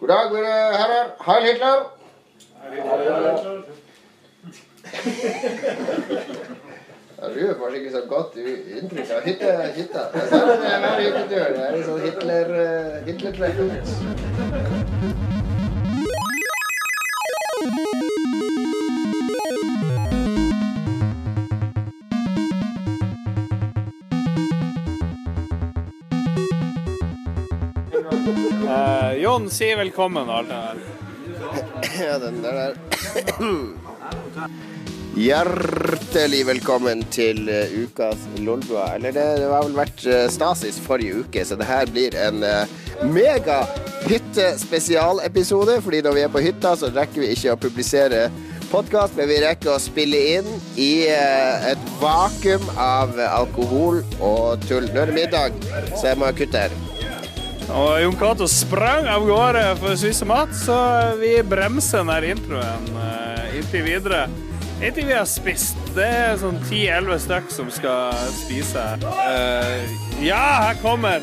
God dag, mine herrer. Heil Hitler. Ja, du gjør kanskje ikke så godt inntrykk av hytte, hytta. Det er sånn er er sånn Hitler, Eh, si velkommen og alt det der. Ja, den der der. Hjertelig velkommen til eh, ukas Lolbua. Eller det, det har vel vært eh, stasis forrige uke, så det her blir en uh, mega hyttespesialepisode. Fordi når vi er på hytta, så rekker vi ikke å publisere podkast, men vi rekker å spille inn i eh, et vakuum av alkohol og tull. Nå er det middag, så jeg må kutte her. Og Jon Cato sprang av gårde for å spise mat, så vi bremser denne introen uh, inntil videre. Inntil vi har spist. Det er sånn 10-11 stykk som skal spise. Uh, ja, her kommer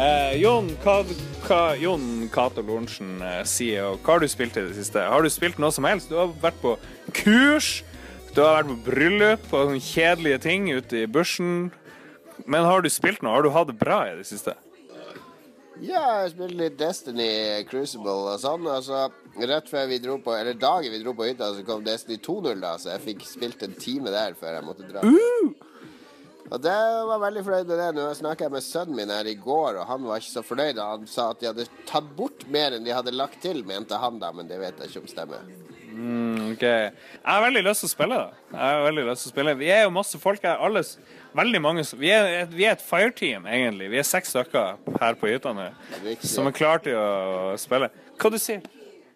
Uh, Jon, hva, hva, Jon Cato Lorentzen, sier, og hva har du spilt i det siste? Har du spilt noe som helst? Du har vært på kurs, du har vært på bryllup og sånne kjedelige ting ute i bushen. Men har du spilt noe? Har du hatt det bra i det siste? Ja, jeg spilte litt Destiny Crucible og sånn. Altså, rett før vi dro på Eller dagen vi dro på hytta, så kom Destiny 2.0, da, så jeg fikk spilt en time der før jeg måtte dra. Og det var veldig fornøyd med det. Nå snakka jeg med sønnen min her i går, og han var ikke så fornøyd. Han sa at de hadde tatt bort mer enn de hadde lagt til, mente han da, men det vet jeg ikke om stemmer. Mm, ok. Jeg har veldig lyst til å spille, da. Jeg har veldig lyst til å spille. Vi er jo masse folk her. Alle, veldig mange Vi er, et- vi er et fireteam, egentlig. Vi er seks stykker her på hytta nå som er klare til å spille. Hva du sier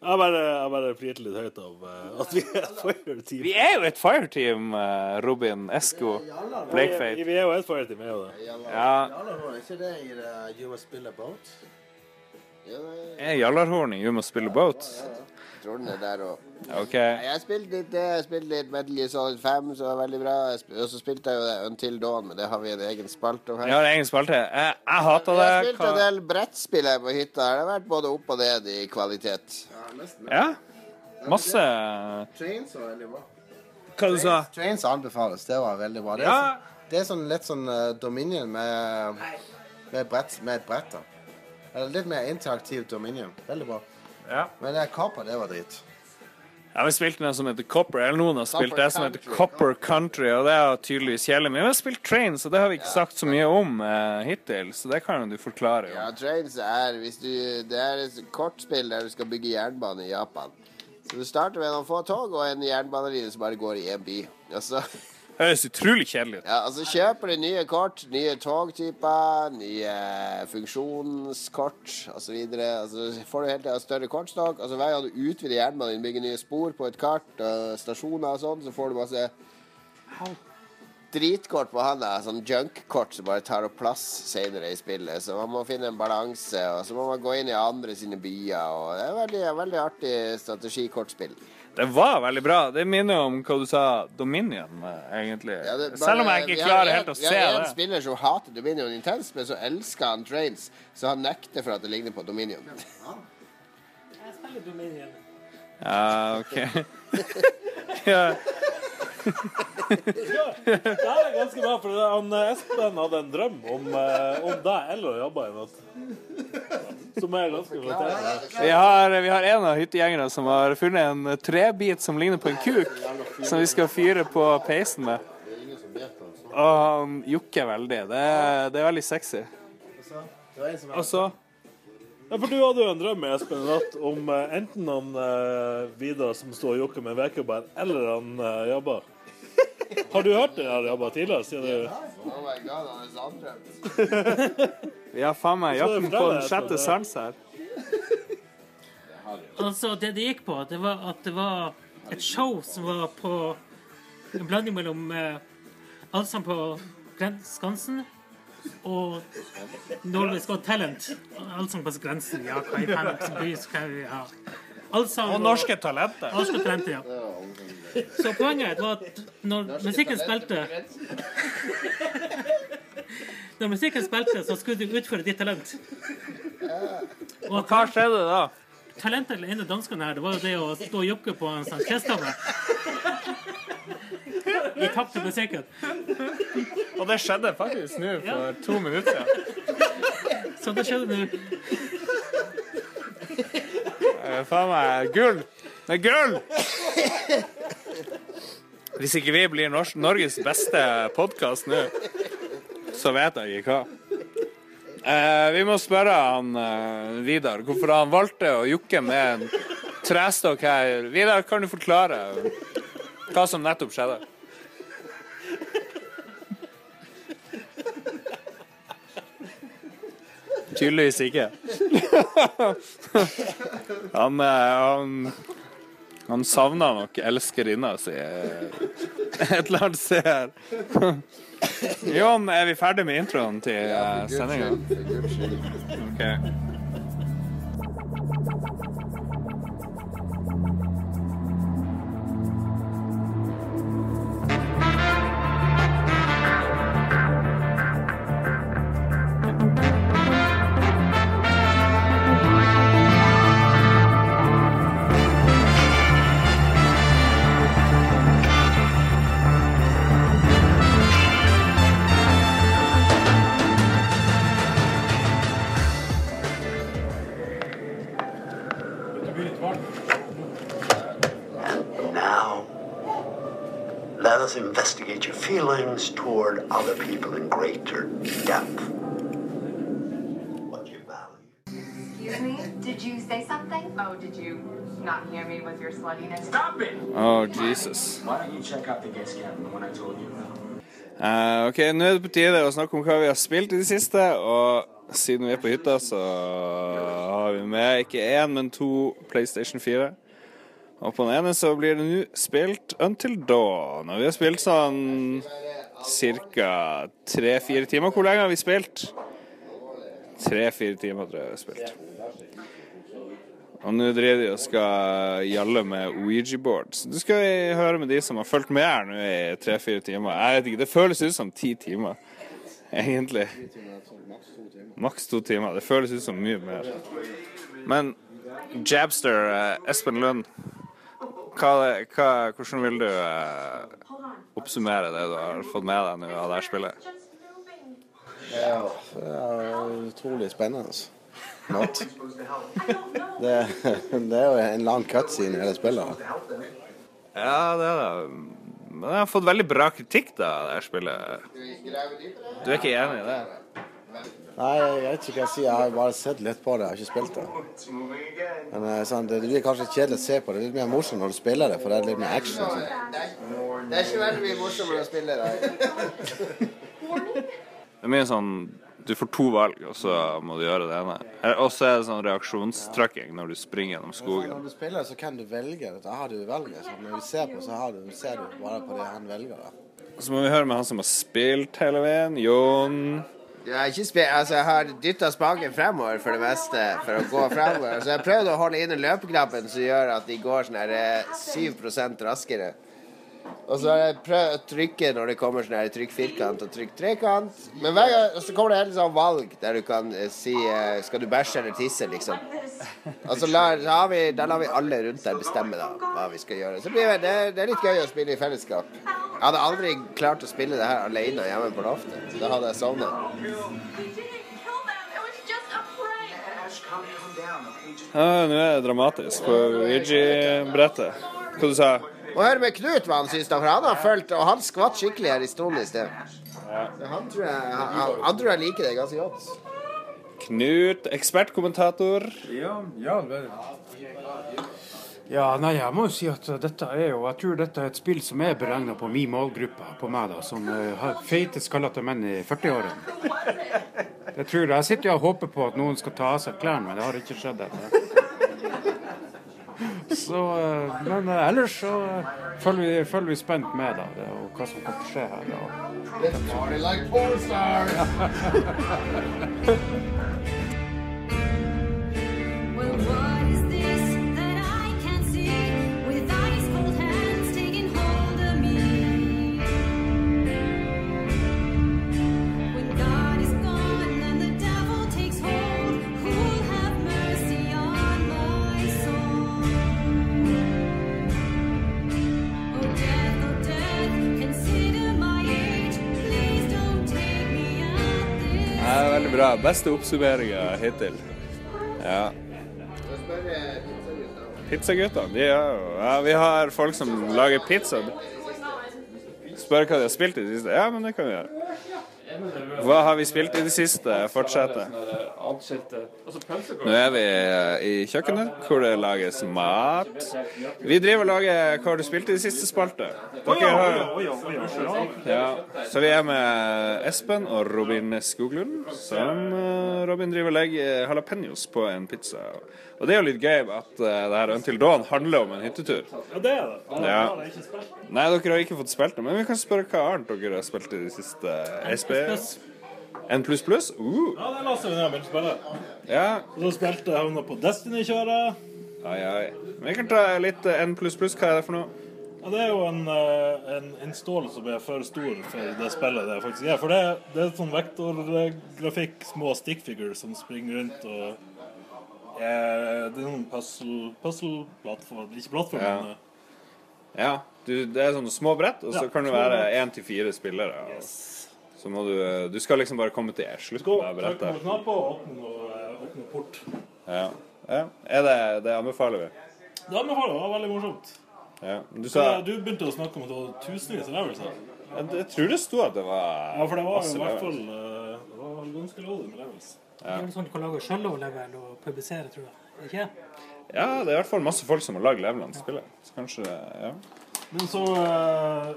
Jeg bare, jeg bare flirte litt høyt av uh, at vi er et fireteam. Vi er jo et fireteam, eh, Robin, Esko, Blakefate. Vi, vi er jo et fireteam, vi er jo det. Ja, Er ikke det i det You Must Spill a Boat? Ja, er Jallarhorn i You Must Spill a Boat. tror den er der òg. Okay. Jeg spilte litt det. Jeg spilte litt Metal Gear Solid 5, som var veldig bra. Og så spilte jeg jo det Until Dawn, men det har vi en egen spalte om her. Vi har egen spalte. Jeg, jeg hater Jeg spilte en del brettspill her på hytta. Det har vært både opp og ned i kvalitet. Ja, nesten. Ja. Masse Trains var veldig bra. Hva du sa Trains anbefales. Det var veldig bra. Det er, Ja. sånn, det er sånn litt sånn uh, Dominion med, med, brett, med et brett. da. Eller litt mer interaktiv Dominion. Veldig bra. Ja. Men det Kappa, det var dritt. Ja, vi spilte den som heter Copper, eller noen har spilt det som heter Copper Country, og det er tydeligvis kjedelig. Men vi har spilt Trains, og det har vi ikke sagt så mye om eh, hittil, så det kan jo du forklare. Ja, Trains er hvis du, Det er et kortspill der du skal bygge jernbane i Japan. Så du starter med noen få tog og en jernbanelinje som bare går i én by. Og så, Høres utrolig kjedelig ut. ja, altså kjøper du nye kort, nye togtyper, nye funksjonskort osv. Og så får du hele tida større kortstokk. Altså, hver gang du utvider jernbanen, bygger nye spor på et kart, og stasjoner og sånn, så får du masse dritkort på handa, sånn junk-kort som bare tar opp plass senere i spillet. Så man må finne en balanse, og så må man gå inn i andre sine byer. Og det er veldig, veldig artig strategikortspill. Det var veldig bra. Det minner jo om hva du sa, Dominion, eh, egentlig. Ja, det- bare- Selv om jeg ikke klarer helt å se Vi se har en det. spiller som hater Dominion intenst, men så elsker han Trains, så han nekter for at det ligner på Dominion. Ja, OK. ja. Det er ganske bra, for han, eh, Espen hadde en drøm om, eh, om deg eller å jobbe i natt. Som er ganske flatterende. Vi har, vi har en av hyttegjengerne som har funnet en trebit som ligner på en kuk, som vi skal fyre på peisen med. Og han jokker veldig. Det er, det er veldig sexy. Og så Ja, for du hadde jo en drøm Espen, i natt om eh, enten han eh, Vidar som står og jokker med vekebær, eller han eh, jobber. Har du hørt det her jobba tidligere? Siden du... Oh my god, han er sanndrømt. Vi har faen meg jakten på den sjette sans her. Altså, det det gikk på, det var at det var et show som var på en blanding mellom eh, Allsang på Skansen og Norway's Got Talent. Allsang på grensen, ja. Hva i faen, by skal vi ha? Allsang Og norske talenter. Norske talenter, ja. Så poenget var at når musikken spilte Når musikken spilte, så skulle du utføre ditt talent. Og Hva skjedde da? talentet til den ene dansken her, det var jo det å stå og jokke på en sånn kjestavle. I takt musikken. Og det skjedde faktisk nå for to minutter siden. Så det skjedde nå. Eh, Faen meg gull! Det er gull! Hvis ikke vi blir Nor Norges beste podkast nå, så vet jeg ikke hva. Eh, vi må spørre han eh, Vidar hvorfor han valgte å jukke med en trestokk her. Vidar, kan du forklare hva som nettopp skjedde? Tydeligvis ikke. Han, eh, han, han savna nok elskerinna si eh, et eller annet sted her. Jon, er vi ferdig med introen til uh, sendinga? For Oh, did you not hear me with your sluttiness? Stop it! Oh, Jesus. Why don't you check out the guest cabin, the one I told you about? Uh, ok, Nå er det på tide å snakke om hva vi har spilt i det siste. Og siden vi er på hytta, så har vi med ikke én, men to PlayStation 4. Og på den ene så blir det nå spilt Until Dawn. Og vi har spilt sånn ca. tre-fire timer. Hvor lenge har vi spilt? Tre-fire timer, tror jeg vi har spilt. Og nå driver de og skal gjalle med Ouija-board. Så du skal høre med de som har fulgt med her nå i tre-fire timer. Jeg vet ikke, Det føles ut som ti timer, egentlig. Maks to timer. Det føles ut som mye mer. Men Jabster eh, Espen Lund, hva, hva, hvordan vil du eh, oppsummere det du har fått med deg nå av det her spillet? Ja, det er utrolig spennende. Not. Det, det er jo en lang cutscene i hele spillet. Ja, det er det. Men jeg har fått veldig bra kritikk da, det her spillet. Du er ikke enig i det? Nei, jeg vet ikke hva jeg sier. Jeg har bare sett litt på det. Jeg har ikke spilt det. Men eh, sånn, det blir kanskje kjedelig å se på. Det er litt mer morsomt når du spiller det, for det er litt mer action. sånn. Det er ikke veldig mye morsommere å spille det. Det er mye sånn Du får to valg, og så må du gjøre det ene. Og så er det sånn reaksjonstrykking når du springer gjennom skogen. Når du spiller, så kan du velge. Da har du valget. Så når vi ser på, så har du, ser du bare på det han velger. da. Så må vi høre med han som har spilt hele veien. Jon. Jeg har, ikke altså, jeg har dytta spaken fremover for det meste for å gå fremover. Så jeg har prøvd å holde inne løpeknappen som gjør at de går sånn her eh, 7 raskere. Og så har jeg prøvd å trykke når det kommer sånn her trykk firkant og trykk trekant. Men hver gang så kommer det hele sånn valg der du kan eh, si eh, Skal du bæsje eller tisse, liksom. Og så lar, så har vi, da lar vi alle rundt der bestemme da hva vi skal gjøre. Så blir det, det, er litt gøy å spille i fellesskap. Jeg hadde aldri klart å spille det her alene hjemme på loftet. Da hadde jeg? Just Ja, nå er det dramatisk på Ouija-brettet. Hva du sa Og hør med Knut hva han syns, da, for han har fulgt Og han skvatt skikkelig her i stolen i sted. Han tror jeg, han, han, han tror jeg liker det ganske godt. Knut, ekspertkommentator. Ja, ja, vel. Ja, nei, jeg må jo si at dette er jo Jeg tror dette er et spill som er beregna på min målgruppe, på meg, da, som eh, har feite, skallete menn i 40-årene. Jeg tror jeg. Jeg sitter jo og håper på at noen skal ta av seg klærne, men det har ikke skjedd ennå. Så, eh, men eh, ellers så eh, følger vi, følger vi spent med, da, det, og hva som kommer til å skje her. Da. Well, party like this that Beste oppsummeringa hittil. Ja. Er Ja, vi har folk som lager pizza. Spør hva de har spilt i det siste. Ja, men det kan vi gjøre. Hva har vi spilt i det siste? Fortsette. Nå er vi eh, i kjøkkenet, hvor det lages mat. Vi driver og lager Hva har du spilt i det siste spalte? Dere har ja, Så vi er med Espen og Robin Skoglund, som eh, Robin driver og legger jalapeños på en pizza. Og det er jo litt gøy at uh, det her Until Dawn handler om en hyttetur. Ja, det er det. Ja. Nei, dere har ikke fått spilt det, men vi kan spørre hva annet dere har spilt i det siste. SP? N pluss pluss? Uh, Ja, det lastet vi ned begynte å spille. ja. Så spilte jeg havna på Destiny-kjøret. Ai, ai. Men vi kan ta litt eh, N pluss pluss. Hva er det for noe? Ja, det er jo en, eh, en install som er for stor for det spillet det faktisk er. For det, det er sånn vektorgrafikk, små stickfigures som springer rundt og eh, Det er puzzle- puzzle-plattform Ikke plattform, Ja. men eh, Ja, du, det er sånne små brett, og så Ja, kan det være én til fire spillere. og Så må du Du skal liksom bare komme til slutt Gå, brettet. Trykk på knappen og åpne eh, åpne port. Ja. ja. Er det Det anbefaler vi. Det anbefaler vi. Det var veldig morsomt. Ja. Du sa du begynte å snakke om at det var tusenvis av levels her. jeg, jeg tror det sto at det var Ja, for det var jo i hvert fall eh, Det var ganske lovlig med levels. Det er vel sånn du kan lage shallow-level og publisere, tror jeg. Ikke? Ja, det er i hvert fall masse folk som har lagd levelene til spillet. Så kanskje Ja. Men så eh,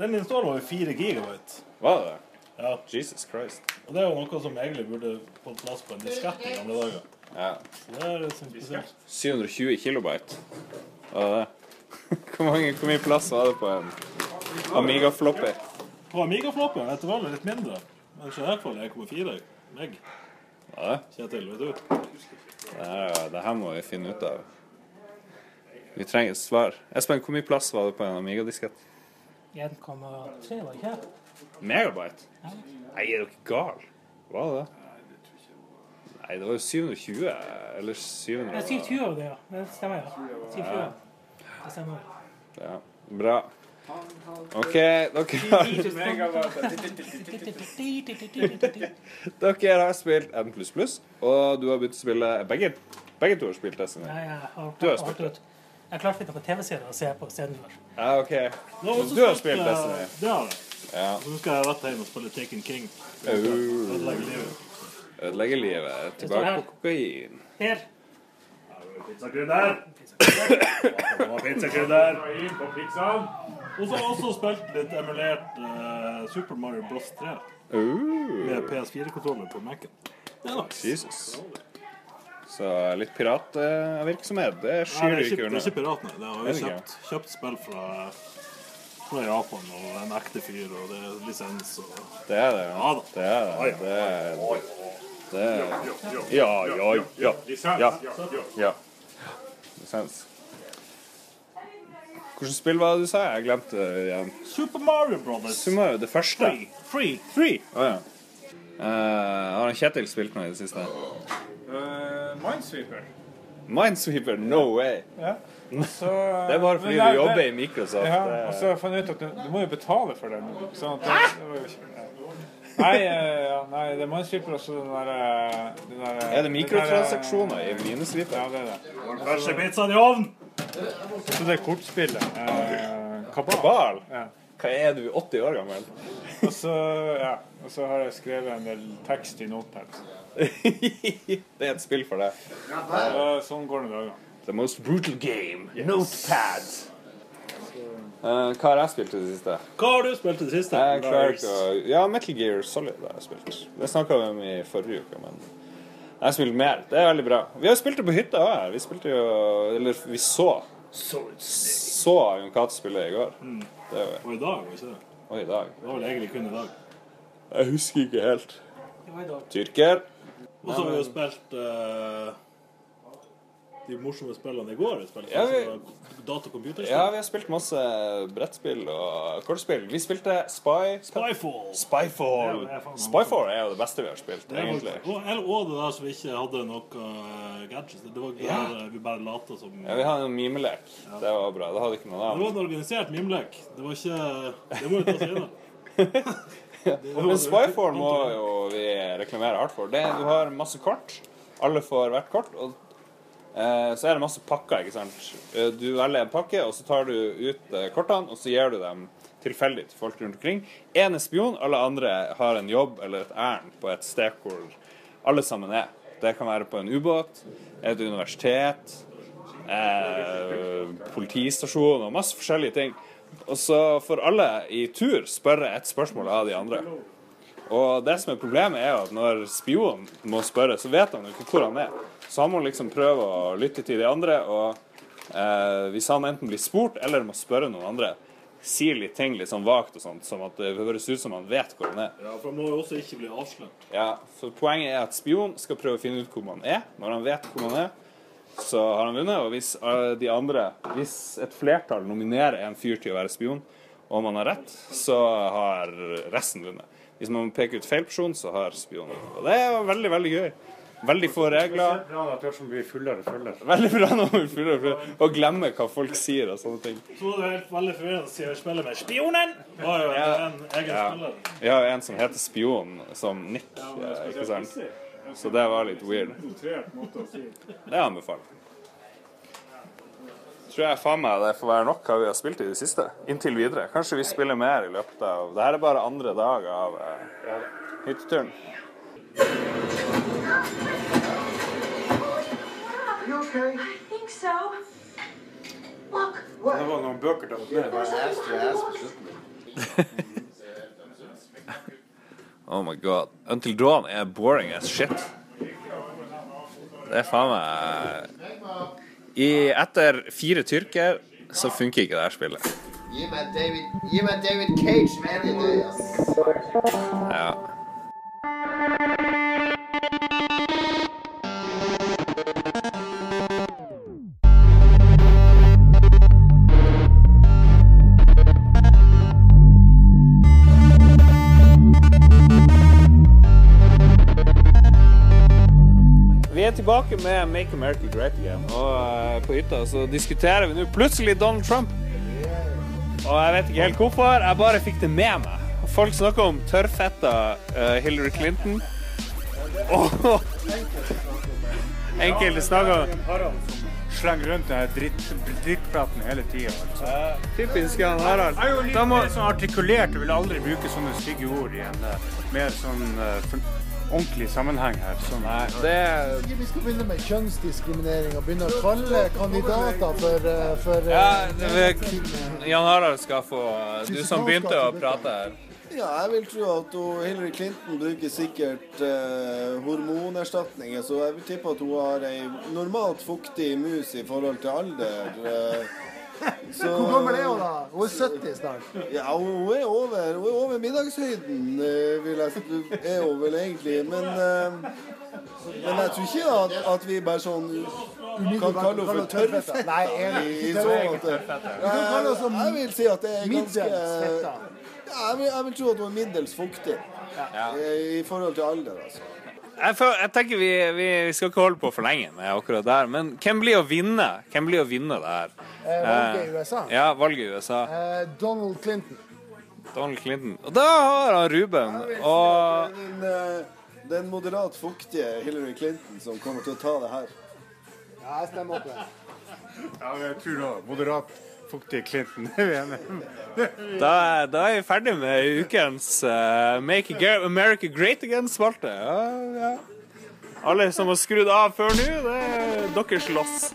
Den installen var jo 4 gigabyte. Var det det? Ja. Jesus Christ. Og det er jo noe som egentlig burde fått plass på en diskett i gamle dager. Ja. Så det er liksom spesielt. 720 kilobyte. Var det det? Hvor, mange, hvor mye plass var det på en Amiga-floppy? På Amiga-floppy? du vel, litt mindre. Men i hvert fall 1,4 meg. Ja. det? Kjetil, vet du? Det her, det her må vi finne ut av. Vi trenger et svar. Espen, hvor mye plass var det på en Amiga-diskett? 1,3, var det ikke? Megabyte? Nei, er dere gale? Var det det? Nei, det var jo 720, eller 700 Ja, 720 var det, ja. Det stemmer, ja. 720. Det stemmer. Ja, bra. OK, dere har, dere har spilt N++, og du har begynt å spille Begge, begge to har spilt Destiny. Ja, jeg har Du har spilt ut. Jeg har klart å finne noen TV-serier å se på istedenfor. Ja, OK. Nå har Du har spilt eh, Destiny. Det har jeg. Ja. Så nå skal jeg rett hjem og spille Taken King. Ødelegge livet. Ødelegge livet. Tilbake på kokain. Her. Pizzakrydder. Det var pizzakrydder. Og så har jeg også spilt litt emulert eh, Super Mario Bros. 3 Uh, med PS4-kontroller på Mac-en. Det er nice. Jesus. Så litt piratvirksomhet, det Nei, skyr det du er ikke ikke, det er unna. ikke pirat, nei. Det har Er det jo ikke? kjøpt, kjøpt spill fra, fra Japan, og en ekte fyr, og det er lisens og Det er det. Ja da. Det er det. Det er, det er Ja, ja, ja. Ja. ja. Lisens. Hvilket spill var det du sa? Jeg glemte det igjen. Super Mario Brothers. Mario, det første. Free. Free. Free. Oh, ja. Uh, har han Kjetil spilt noe i det siste? Uh, Minesweeper. Minesweeper? No way. Ja. Så, Det er bare fordi men du jobber det- i Microsoft. Ja, og så fant jeg ut at du, du må jo betale for det nå. Sånn at det, det var jo ikke Nei, eh, ja, nei, det er Minesweeper også den derre den der, Er det mikrotransaksjoner i Minesweeper? Ja, det er det. Første pizzaen i ovnen! Så det er kortspillet. Eh, Kabal. Kabal? Ja. Hva er du, 80 år gammel? Og så, ja, og så har jeg skrevet en del tekst i Notepad. det er et spill for deg. Ja, sånn går det dagene. The most brutal game. Notepad. Uh, hva har jeg spilt i det siste? Hva har du spilt i det siste? Jeg klarer ikke å Ja, Metal Gear Solid har jeg spilt. Det snakka vi om i forrige uke, men jeg har spilt mer. Det er veldig bra. Vi har spilt det på hytta òg her. Vi spilte jo Eller vi så. Så Jon Cato spille i går. Det var Og i dag, var ikke det? Og i dag. Det var vel egentlig kun i dag. Jeg husker ikke helt. Det var i dag. Tyrker. Og så har vi jo spilt eh, de morsomme spillene i går. Spilte Ja, vi- data- Ja, vi har spilt masse brettspill og kortspill. Vi spilte Spy. Spyfall. Spyfall. Ja, Spyfall er jo det beste vi har spilt, Det egentlig. Og, og det der som vi ikke hadde noe eh, gadgets. Det var Ja. der, vi bare lata som Ja, vi hadde en mimelek. Det var bra. Det hadde ikke noe Det var en organisert mimelek. Det var ikke Det må vi ta inn. Men Spyfall må jo vi reklamere hardt for. Det, du har masse kort. Alle får hvert kort. Og så er det masse pakker, ikke sant. Eh, Du velger en pakke, og så tar du ut eh, kortene, og så gir du dem tilfeldig til folk rundt omkring. Én er spion, alle andre har en jobb eller et ærend på et sted hvor alle sammen er. Det kan være på en ubåt, et universitet, eh, politistasjon og masse forskjellige ting. Og så får alle i tur spørre et spørsmål av de andre. Og det som er problemet, er jo at når spionen må spørre, så vet han jo ikke hvor han er. Så han må liksom prøve å lytte til de andre, og eh, hvis han enten blir spurt eller må spørre noen andre, sier litt ting litt sånn vagt og sånt, som at det høres ut som han vet hvor han er. Ja, for han må jo også ikke bli avslørt. Ja, for Poenget er at spion skal prøve å finne ut hvor man er. Når han vet hvor man er, så har han vunnet. Og hvis eh, de andre, hvis et flertall nominerer en fyr til å være spion, og man har rett, så har resten vunnet. Hvis man peker ut feil person, så har spionen. Og det er veldig, veldig gøy. Veldig få regler. Bra at det som blir fullere følger. Veldig bra når man fyller følger, og glemmer hva folk sier og sånne ting. Så var det helt veldig forvirrende å si spiller med Spionen! Var jo en, en egen Ja. spiller. Vi har jo en som heter Spion, som Nick, eh, ikke sant? Så det var litt weird. Det anbefaler jeg. Tror jeg faen meg det får være nok hva vi har spilt i det siste. Inntil videre. Kanskje vi spiller mer i løpet av Det her er bare andre dag av uh, hytteturen. Okay? I think so. Look. Det var noen bøker der Oh my god. Until Dawn er boring as shit. Det er faen meg I, Etter fire tyrker så funker ikke det her spillet. Gi meg David, Cage man! Ja. Tilbake med Make America Great Again. Og uh, på hytta så diskuterer vi nå plutselig Donald Trump. Og jeg vet ikke helt hvorfor, jeg bare fikk det med meg. Folk snakker om tørrfetta uh, Hillary Clinton. Og enkelte snakker som slenger rundt den dritt, drittpraten hele tida. Altså. Typisk han Harald. Jeg er jo litt må- mer sånn artikulert og vil aldri bruke sånne stygge ord i en eh, mer sånn for- ordentlig sammenheng her. Sånn. Nei, det vi skal begynne med kjønnsdiskriminering og begynne å kalle kandidater for, eh, for eh, Ja, det, Jan Harald skal få Du som begynte å prate her. Ja, jeg vil tro at Hillary Clinton bruker sikkert eh, hormonerstatninger, så jeg vil tippe at hun har ei normalt fuktig mus i forhold til alder. eh. Så- Hvor gammel er hun da? Hun er 70 snart. Ja, hun er over, hun er over middagshøyden, eh, vil jeg, si- er hun vel egentlig. Men, eh, men jeg tror ikke at, at vi bare sånn kan kalle henne for tørrfetta. Nei, jeg, i Ikke så måte. Jeg vil si at det er ganske ja, jeg, vil, jeg vil tro at hun er middels fuktig eh, i forhold til alder, altså. Jeg, føl- jeg tenker vi, vi, vi skal ikke holde på for lenge med akkurat der, men hvem blir å vinne? Hvem blir å vinne det her? Eh, valget i USA? Ja, valget i USA. Eh, Donald Clinton. Donald Clinton. Og da har han Ruben. Og Den, eh, den moderat fuktige Hillary Clinton som kommer til å ta det her. Ja, jeg stemmer opp det. Ja, jeg tror da moderat fuktige Clinton. Er vi enige da, da er vi ferdig med ukens uh, Make America Great Again-spalte. Ja, ja. Alle som har skrudd av før nå, det er deres loss.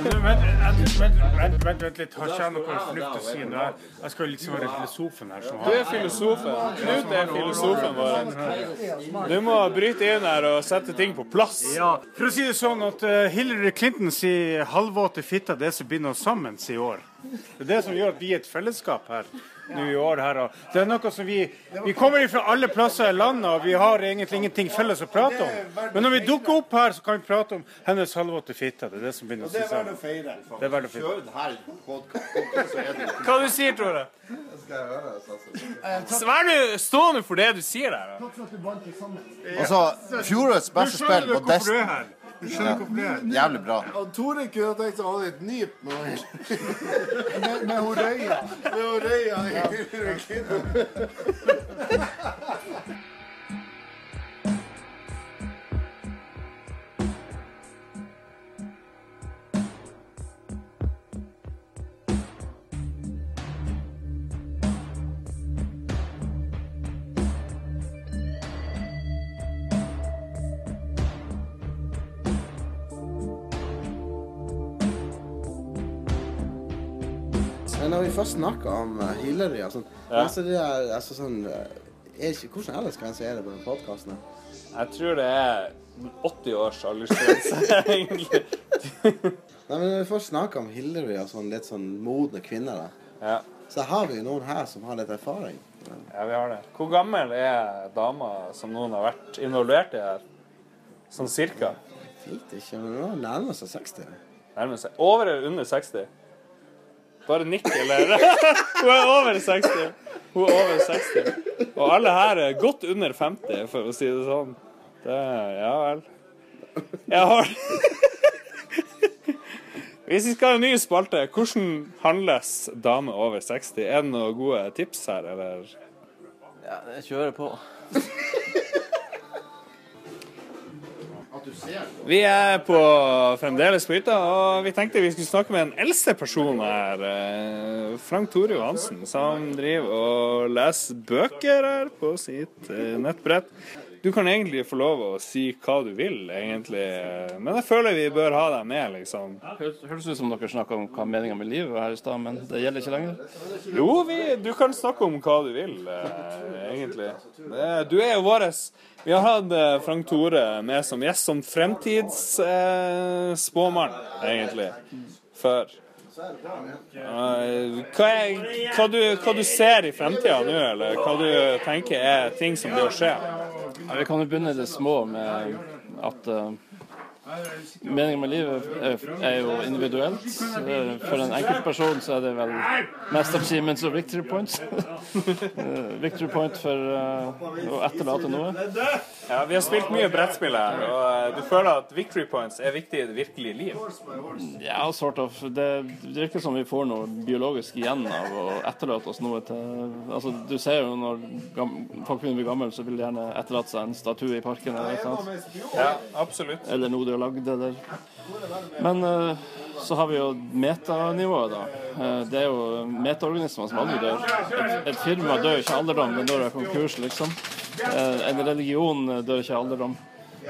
Vent, vent, vent, litt. Har ikke jeg noe fornuft å si nå? Jeg skal liksom være filosofen her. Som Du er filosofen. Knut er filosofen vår. Du må bryte inn her og sette ting på plass. Ja, for å si det sånn at eh, Hillary Clinton sier halvvåte fitta det som binder oss sammen i år. Det er det som gjør at vi er et fellesskap her nå i år. her. Det er noe som vi Vi kommer fra alle plasser i landet, og vi har egentlig ingenting felles å prate om. Men når vi dukker opp her, så kan vi prate om hennes halvvåte fitte. Det er det som begynner å si feire. Det er verdt å feire. Hva du sier Tore? Vær nå stående for det du sier der. Altså, fjorårets beste spill var du Destiny. Du skjønner hvorfor det er? Jævlig bra. Og Tore kunne tenkt seg å ha et nyp med Med, med hun røya. med å når vi først snakker om eh, Hillary og sånn Ja. altså det er, altså sånn eh, er ikke, Hvordan aldersgrense er det på den podkasten? Jeg tror det er 80 års aldersgrense, egentlig. Nei, men når vi først snakker om Hillary og sånn litt sånn modne kvinner, da, Ja. så har vi jo noen her som har litt erfaring. ja, vi har det. Hvor gammel er dama som noen har vært involvert i her? Sånn cirka? Jeg Vet ikke, men nå nærmer seg 60. Nærmer seg. Over eller under 60? Bare nikk, eller? Hun er over 60. Hun er over 60. Og alle her er godt under 50, for å si det sånn. Det Ja vel. Jeg har Hvis vi skal ha en ny spalte, hvordan handles dame over 60? Er det noen gode tips her, eller? Ja, jeg kjører på. Vi er på, fremdeles på hytta, og vi tenkte vi skulle snakke med den eldste personen her. eh, Frank Tore Johansen, som driver og leser bøker her på sitt eh, nettbrett. Du kan egentlig få lov å si hva du vil, egentlig. Men jeg føler vi bør ha deg med, liksom. Høres ut som dere snakker om hva meninga med livet var her i stad, men det gjelder ikke lenger. Jo, vi, du kan snakke om hva du vil, eh, egentlig. Du er jo våres Vi har hatt eh, Frank Tore med som gjest som fremtidsspåmann, eh, egentlig. Før. Eh, hva, er, hva, du, hva du ser i fremtida nå, eller hva du tenker er ting som bør skje? Ja, vi kan jo begynne i det små med at uh, meningen med livet er, jo individuelt. Eh, For en enkeltperson så er det vel mest achievements og victory points. Eh, victory point for eh, å etterlate noe. Ja, Vi har spilt mye brettspill her, og du føler at victory points er viktig i det virkelige liv? Ja, sort of. Det virker som vi får noe biologisk igjen av å etterlate oss noe til Altså, Du ser jo når folk begynner å bli gamle, så vil de gjerne etterlate seg en statue i parken eller. Ja, absolutt. Eller noe har lagd, eller Men eh, så har vi jo metanivået, da. Eh, det er jo metaorganismer som aldri dør. Et, et firma dør ikke av alderdom, det dør av konkurs, liksom. Eh, en religion dør ikke alderdom.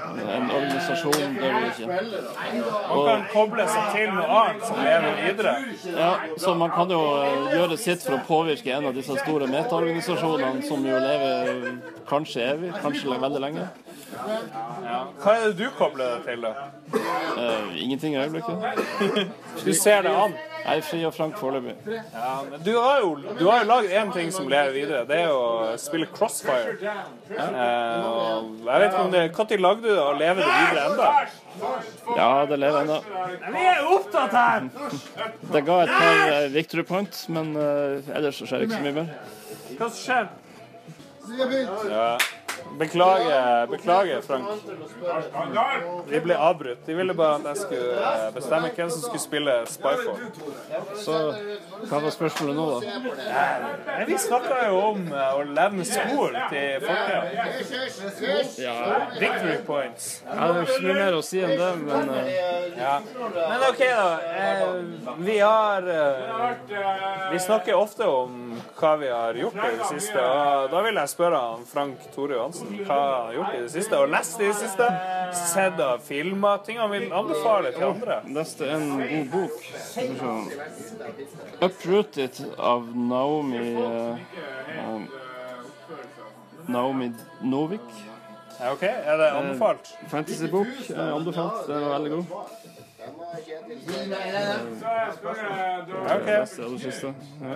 En organisasjon dør ikke. Man kan koble seg til noe annet som lever videre. Ja, så man kan jo gjøre sitt for å påvirke en av disse store metaorganisasjonene som jo lever kanskje evig, kanskje veldig lenge. Hva er det du kobler deg til, da? Uh, ingenting i øyeblikket. Du ser det an? Jeg er fri og frank foreløpig. Ja, men du har jo, du har jo lagd én ting som lever videre. Det er å spille Crossfire. Eh, og jeg vet ikke om det Når lagde du det, og lever det videre enda? Ja, det lever ennå. Vi er opptatt her! Det ga et par eh, victory point, men uh, ellers så skjer det ikke så mye mer. Hva skjer? Ja. Beklager, beklager, Frank. Vi ble avbrutt. De ville bare at jeg skulle eh, bestemme hvem som skulle spille Spyfall. Så hva var spørsmålet nå, da? Nei, Vi snakka jo om eh, å levne spor til fortida. Ja. Victory points. Ja, det er ikke mye mer å si enn det, men eh, Ja. Men OK, da. Vi har Vi snakker ofte om hva vi har gjort i det siste. Og da vil jeg spørre om Frank Tore Johansen hva han har gjort i det siste, og lest i det siste. Sett av filmer. Ting han vil anbefale til andre. Neste en god bok. Uprooted av Naomi um, Naomi Novik. OK, er det anbefalt? Eh, Fantasybok. eh, Anbefalt. Den er veldig god. OK. Neste det siste. Ja.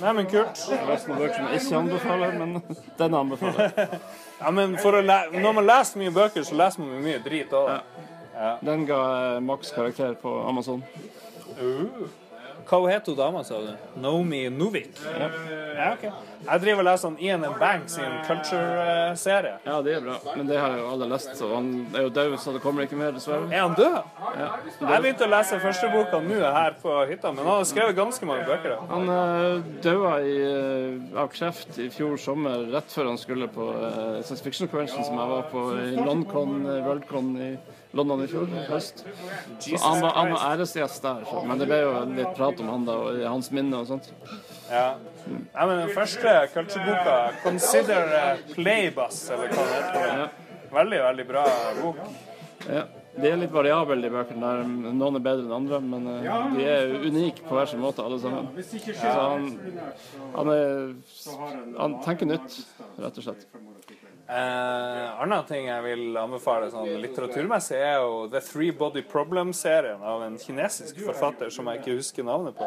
Nei, men kult. Bøker som jeg ikke anbefaler, men den anbefaler jeg. Ja, men for å læ Når man leser mye bøker, så leser man mye drit òg. Den ga maks karakter på Amazon. Uh. Hva het hun dama, sa du? Naomi Novik? Ja. ja, ok. Jeg driver og leser han Ian and Banks en culture-serie. Ja, det er bra. Men det har jeg jo alle lest, så han er jo død, så det kommer ikke mer, dessverre. Er han død? Ja. Jeg begynte å lese første boka nå her på hytta, men han har skrevet ganske mange bøker. da. Han uh, døde i, eh, av kreft i fjor sommer, rett før han skulle på uh, science fiction convention som jeg var på i London, eh, Worldcon i London i fjor høst. Så han var, han var æresgjest der, så, men det ble jo litt prat om han da, og hans minne og sånt. Ja. ja men den første culture-boka, 'Consider Playbus', eller hva det heter. Veldig, veldig bra bok. Ja. De er litt variable, de bøkene der. Noen er bedre enn andre, men eh, de er unike på hver sin måte, alle sammen. Så han, han, er, han tenker nytt, rett og slett. Eh, annen ting jeg vil anbefale sånn litteraturmessig, er jo The Three Body Problem-serien av en kinesisk forfatter som jeg ikke husker navnet på.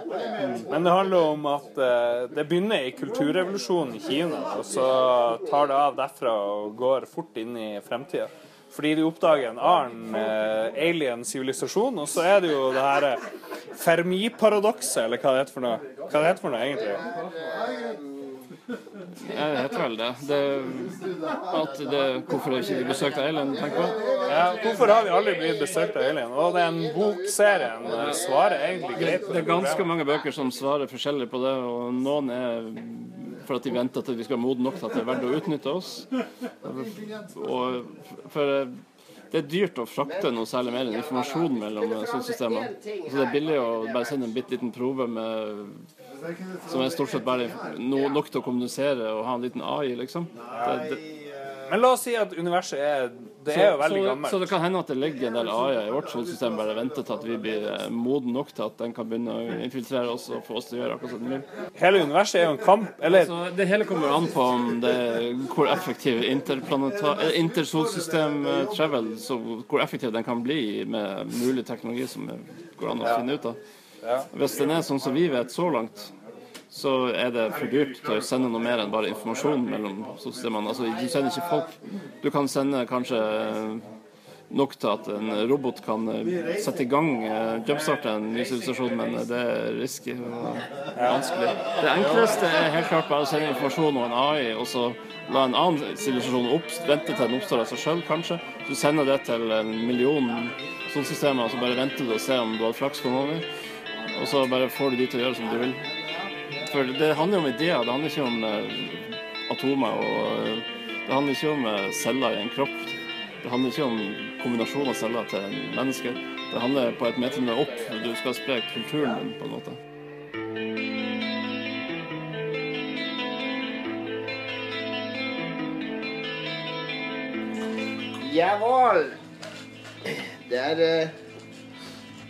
Men det handler om at eh, det begynner i kulturrevolusjonen i Kina, og så tar det av derfra og går fort inn i fremtida. Fordi de oppdager en annen eh, alien sivilisasjon, og så er det jo det her Fermi-paradokset, eller hva det heter for noe. Hva det heter for noe egentlig? Ja, vet vel det. det at det hvorfor er ikke besøkt av Alien, tenker jeg. Ja, hvorfor har vi aldri blitt besøkt av Alien? Og den bokserien eh, svarer egentlig greit på Det er ganske mange bøker som svarer forskjellig på det, og noen er for at de venter til vi skal være modne nok til at det er verdt å utnytte oss. Og for det er dyrt å frakte noe særlig mer enn informasjon mellom solsystemene. Så det er billig å bare sende en bitte liten prove med, som er stort sett bare no, nok til å kommunisere og ha en liten AI, liksom. Det, det, Men la oss si at universet er Det er jo veldig så, gammelt. Så det kan hende at det ligger en del AI i vårt solsystem bare venter til at vi blir moden modne nok til at den kan begynne å infiltrere oss og få oss til å gjøre akkurat som den vil. Hele universet er jo en kamp, eller altså, det hele kommer an på om det, hvor effektiv eh, intersolsystem eh, travel, så hvor effektiv den kan bli med mulig teknologi som går an å finne ut av. Ja. Hvis den er sånn som vi vet så langt, så er det for dyrt til å sende noe mer enn bare informasjon mellom systemene. Altså, du sender ikke folk. Du kan sende kanskje eh, nok til at en robot kan eh, sette i gang, eh, jumpstarte en ny sivilisasjon, men det er risky og vanskelig. Det enkleste er helt klart bare å sende informasjon og en AI, og så la en annen sivilisasjon vente til den oppstår av seg sjøl, kanskje. Du sender det til en million solsystemer, og så bare venter du og ser om du har flaks på noe. Og så bare får du de til å gjøre som du vil. For det handler jo om ideer, det handler ikke om eh, atomer. og eh, Det handler ikke om eh, celler i en kropp. Det handler ikke om kombinasjon av celler til mennesker. Det handler på et meternivå opp. Du skal spre kulturen din, på en måte. Jawohl! Det er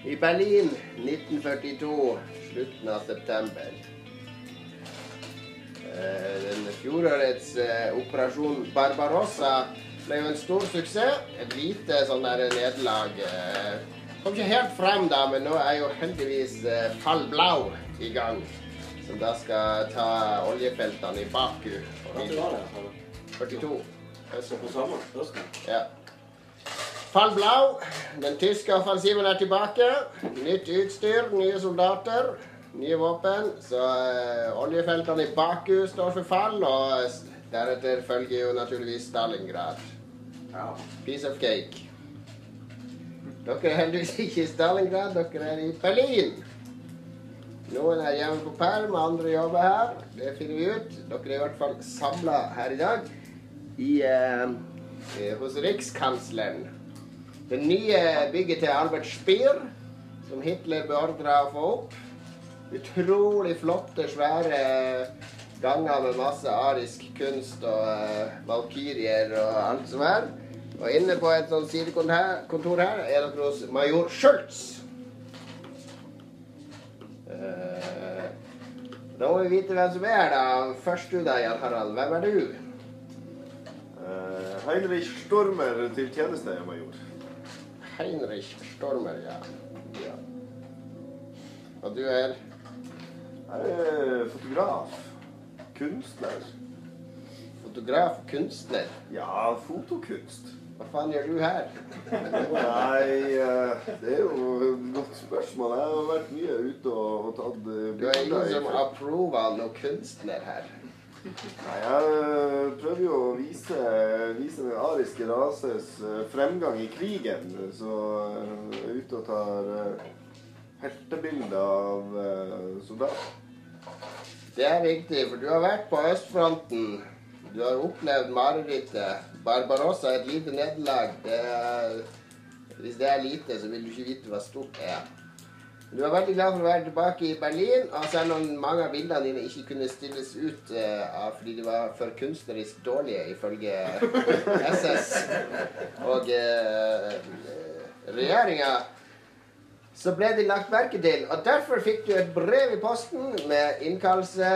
i Berlin 1942, slutten av september. Eh, den fjorårets eh, Operasjon Barbarossa ble jo en stor suksess. Et lite sånn der nederlag. Eh, kom ikke helt frem da, men nå er jo heldigvis Fall Blau i gang. Som da skal ta oljefeltene i Baku. Når var det? 42. Høsten på sommeren? Ja. Fall Blau, den tyske offensiven er tilbake. Nytt utstyr, nye soldater, nye våpen. Så eh, oljefeltene i Baku står for fall, og deretter følger jo naturligvis Stalingrad. Piece of cake. Dere er heldigvis ikke i Stalingrad, dere er i Berlin. Noen er hjemme på perm, andre jobber her. Det finner vi ut. Dere er i hvert fall samla her i dag i, eh, eh, hos Rikskansleren. Det nye bygget til Albert Speer, som Hitler beordra å få opp. Utrolig flotte, svære ganger med masse arisk kunst og uh, valkyrier og alt som er. Og inne på et sånt sidekontor her, kontor her er dere hos major Schultz. Uh, da må vi vite hvem som er da. Først du da, Jan Harald. Hvem er du? Uh, Heinrich Stormer til tjeneste, major. Heinrich Stormer, ja. ja. Og du er Jeg er fotograf. Kunstner. fotograf, kunstner. Ja, fotokunst. Hva faen gjør du her? Nei, eh, det er jo et godt spørsmål. Jeg har vært mye ute og, tatt bilder. Du er ingen som approver noen kunstner her. Nei, jeg eh, prøver jo å vise, vise den ariske rases eh, fremgang i krigen. Så eh, jeg er ute og tar eh, heltebilder av eh, soldater. Det er viktig, for du har vært på østfronten. Du har opplevd marerittet. Barbarossa er et lite nederlag. Er, hvis det er lite, så vil du ikke vite hva stort det er. Du er veldig glad for å være tilbake i Berlin, og selv om mange av bildene dine ikke kunne stilles ut uh, fordi de var for kunstnerisk dårlige, ifølge SS og uh, regjeringa, så ble de lagt merke til. Og derfor fikk du et brev i posten med innkallelse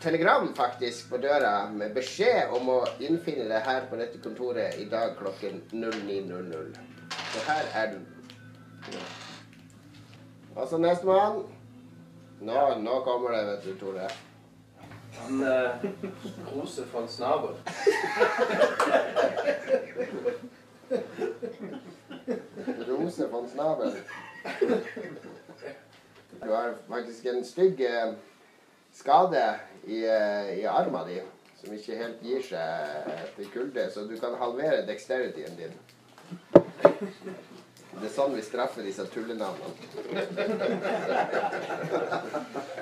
Telegram faktisk på døra med beskjed om å innfinne deg her på dette kontoret i dag klokken 09.00. Så her er du. Og så nestemann. Nå, nå kommer det, vet du, Tore. Han eh, Rose von Snabel. Rose von Snabel. Du har faktisk en stygg eh, skade i, eh, i armen din som ikke helt gir seg etter kulde, så du kan halvere dexterityen din. Det er sånn vi straffer disse tullenavnene.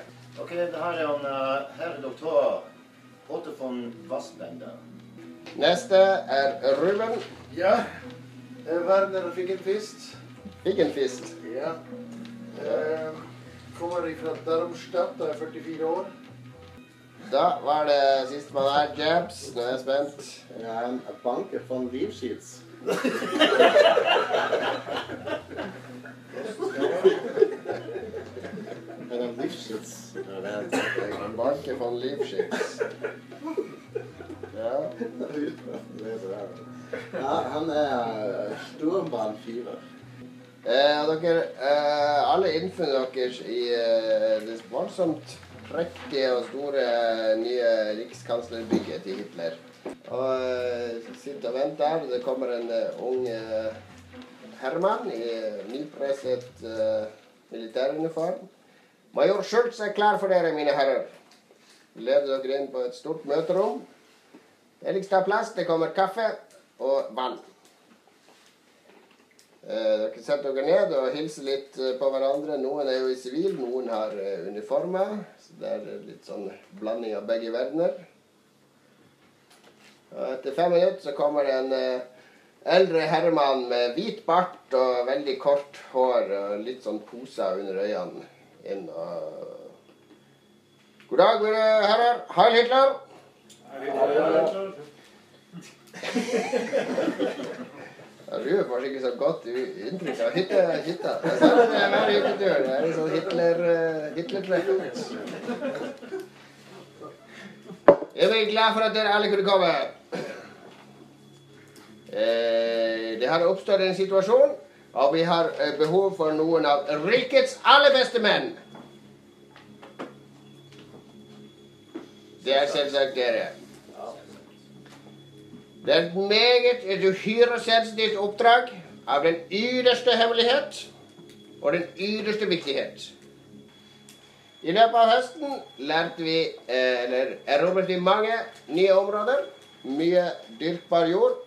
Ok, det her er han uh, herr doktor Otto von Wassbender. Neste er Ruben. Ja. Eh, Werner en fist. Ja. Eh, kommer fra Darmstadt og er 44 år. Da var det sistemann her, Jabs. Nå er jeg spent. Er en banker von Livschieds. Men jeg tenker. En banker. Ja. Ja, han er. Eh, og dere, eh, alle innfinner dere i eh, det voldsomt prektige og store nye rikskanslerbygget til Hitler. Og eh, sitter og venter. Det kommer en eh, ung eh, herremann i nypresset militæruniform. Major Schultz er klar for dere, mine herrer. Vi Leder dere inn på et stort møterom. Helligst av plass. Det kommer kaffe og vann. Eh, dere setter dere ned og hilser litt eh, på hverandre. Noen er jo i sivil, noen har eh, uniformer. Så det er litt sånn blanding av begge verdener. Og etter fem minutter så kommer det en eldre herremann med hvit bart og veldig kort hår og litt sånn poser under øynene inn og God dag, mine herrer. Heil Hitler! Ja, du får ikke så godt inntrykk av hytte, hytta. Det er hver. Det er sånn Hitler, uh, Hitler-treff. Jeg er glad for at dere alle kunne komme. Eh, det har oppstått en situasjon, og vi har eh, behov for noen av rikets aller beste menn. Det er selvsagt dere. Det er et meget et uhyre sensitivt oppdrag av den ytterste hemmelighet og den ytterste viktighet. I løpet av høsten lærte vi, eh, eller erobret vi mange nye områder. Mye dyrkbar jord.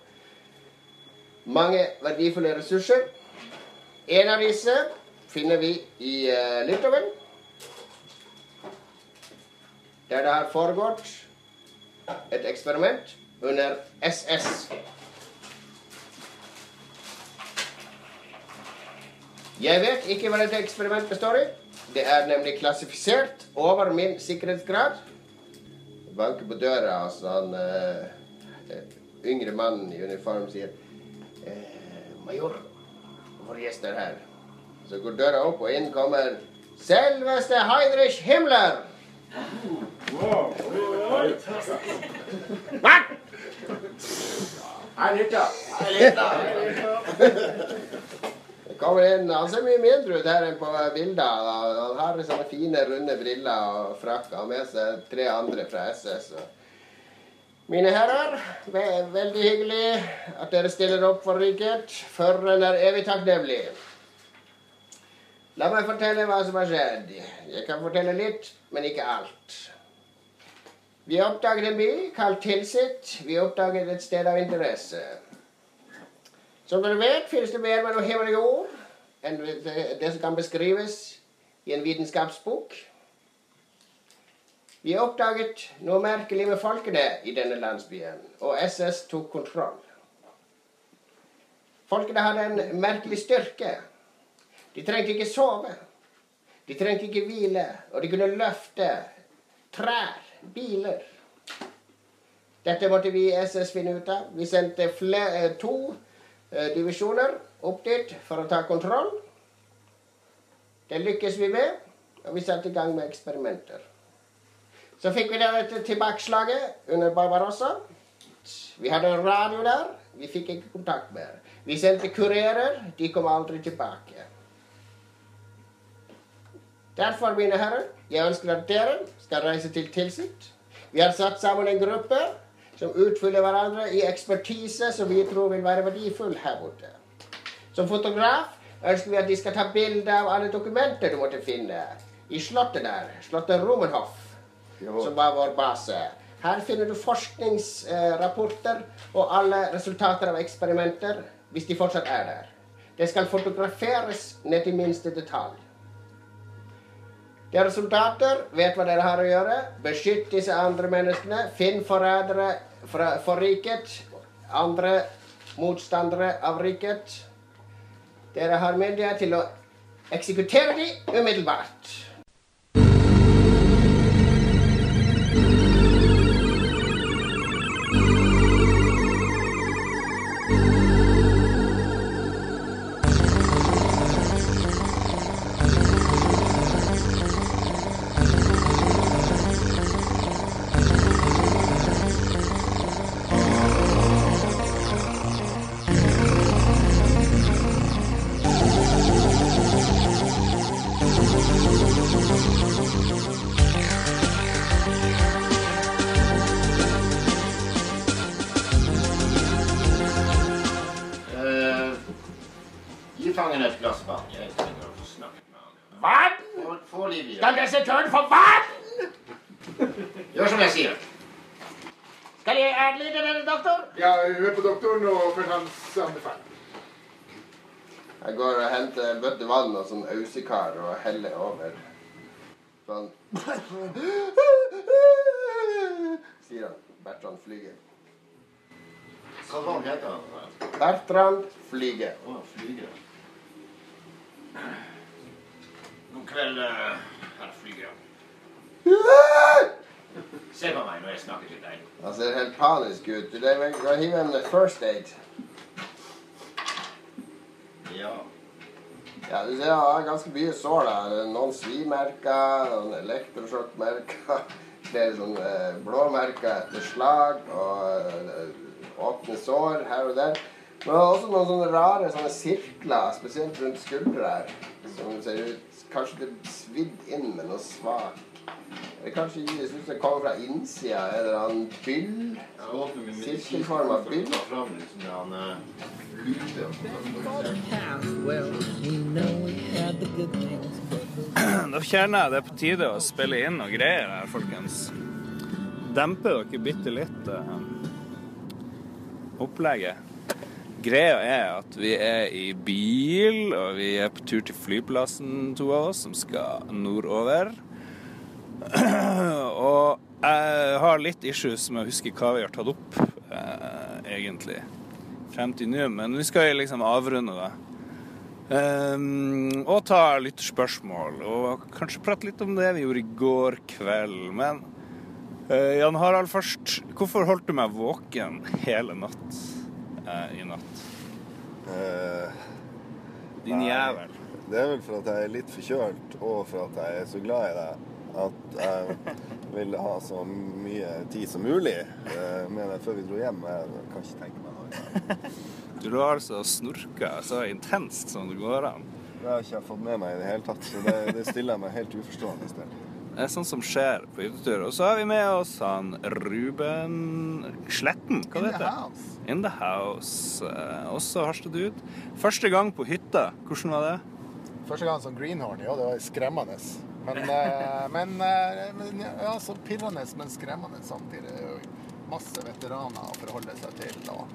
Mange verdifulle ressurser. En av disse finner vi i eh, Litauen. Der det har foregått et eksperiment under SS. Jeg vet ikke hva dette eksperimentet består i. Det er nemlig klassifisert over min sikkerhetsgrad. Jeg banker på døra, og så han eh, eh, yngre mannen i uniform sier eh, Major, vår gjest er her. Så går døra opp, og inn kommer selveste Heinrich Himmler. Hva? Her hytta. Det kommer inn, Han ser mye mindre ut her enn på bilder. Han har sånne fine, runde briller og frakk. Han har med seg tre andre fra SS. Mine herrer, er veldig hyggelig at dere stiller opp for riket. Føreren er evig takknemlig. La meg fortelle hva som har skjedd. Jeg kan fortelle litt, men ikke alt. Vi oppdaget en by kalt Tilsit. Vi oppdaget et sted av interesse. Som dere vet, finnes det mer mellom himmel og jord enn det, som kan beskrives i en vitenskapsbok. Vi oppdaget noe merkelig med folkene i denne landsbyen, og SS tok kontroll. Folkene hadde en merkelig styrke. De trengte ikke sove. De trengte ikke hvile, og de kunne løfte trær, biler. Dette måtte vi i SS finne ut av. Vi sendte flere, to eh, divisjoner opp dit for å ta kontroll. Det lykkes vi med, og vi satte i gang med eksperimenter. Så fikk vi dette tilbakeslaget under Barbarossa. Vi hadde en radio der. Vi fikk ikke kontakt mer. Vi sendte kurerer. De kom aldri tilbake. Derfor, mine herrer, jeg ønsker at dere skal reise til Tilsit. Vi har satt sammen en gruppe som utfyller hverandre i ekspertise som vi tror vil være verdifull her borte. Som fotograf ønsker vi at de skal ta bilde av alle dokumenter du måtte finne i slottet der. Slottet Romenhoff som var vår base. Her finner du forskningsrapporter og alle resultater av eksperimenter, hvis de fortsatt er der. Det skal fotograferes ned til minste detalj. Dere soldater vet hva dere har å gjøre. Beskytt disse andre menneskene. Finn forrædere fra- for riket. Andre motstandere av riket. Dere har myndighet til å eksekutere dem umiddelbart. Sånn ausekar og heller over. Sånn. Sier han. Bertrand Flyger. Hva var han heter han? Bertrand Flyger. Å, Flyger. God kveld, herr Flyger. Se på meg når jeg snakker til deg. Han ser helt panisk ut. Du, det er vel- Hiv en first aid. Ja. Ja, han har ganske mye sår der. Noen svimerker, noen elektrosjokkmerker. Sånne sånn blåmerker etter slag og eh, åpne sår her og der. Men også noen sånne rare sånne sirkler, spesielt rundt skuldre her. Som ser ut Kanskje det er svidd inn med noe svakt. Eller kanskje det synes ut som det kommer fra innsida. En eller annen byll. Sirkelforma byll. Da kjenner jeg det er på tide å spille inn noe greier her, folkens. Dempe dere bitte litt uh, opplegget. Greia er at vi er i bil, og vi er på tur til flyplassen, to av oss, som skal nordover. og jeg har litt issues med å huske hva vi har tatt opp, eh, egentlig, frem til nå. Men vi skal liksom avrunde det. Um, og ta lytterspørsmål, og kanskje prate litt om det vi gjorde i går kveld. Men uh, Jan Harald først, hvorfor holdt du meg våken hele natt uh, i natt? Din nei, jævel. Det er vel for at jeg er litt forkjølt, og for at jeg er så glad i deg at jeg ville ha så mye tid som mulig eh, med det før vi dro hjem. Jeg kan ikke tenke meg noe annet. Du lå altså og snorka så intenst som det går an. Det har jeg ikke fått med meg i det hele tatt, så det, det stiller jeg meg helt uforstående til. Det er sånt som skjer på hyttetur. Og så har vi med oss han Ruben Sletten. Hva In det the heter house. In the house. Eh, også Harstad-dude. Første gang på hytta. Hvordan var det? Første gang som greenhorn, ja, det var skremmende. Men, eh, men, eh, men ja, så pirrende, men skremmende samtidig. Det er jo masse veteraner å forholde seg til. og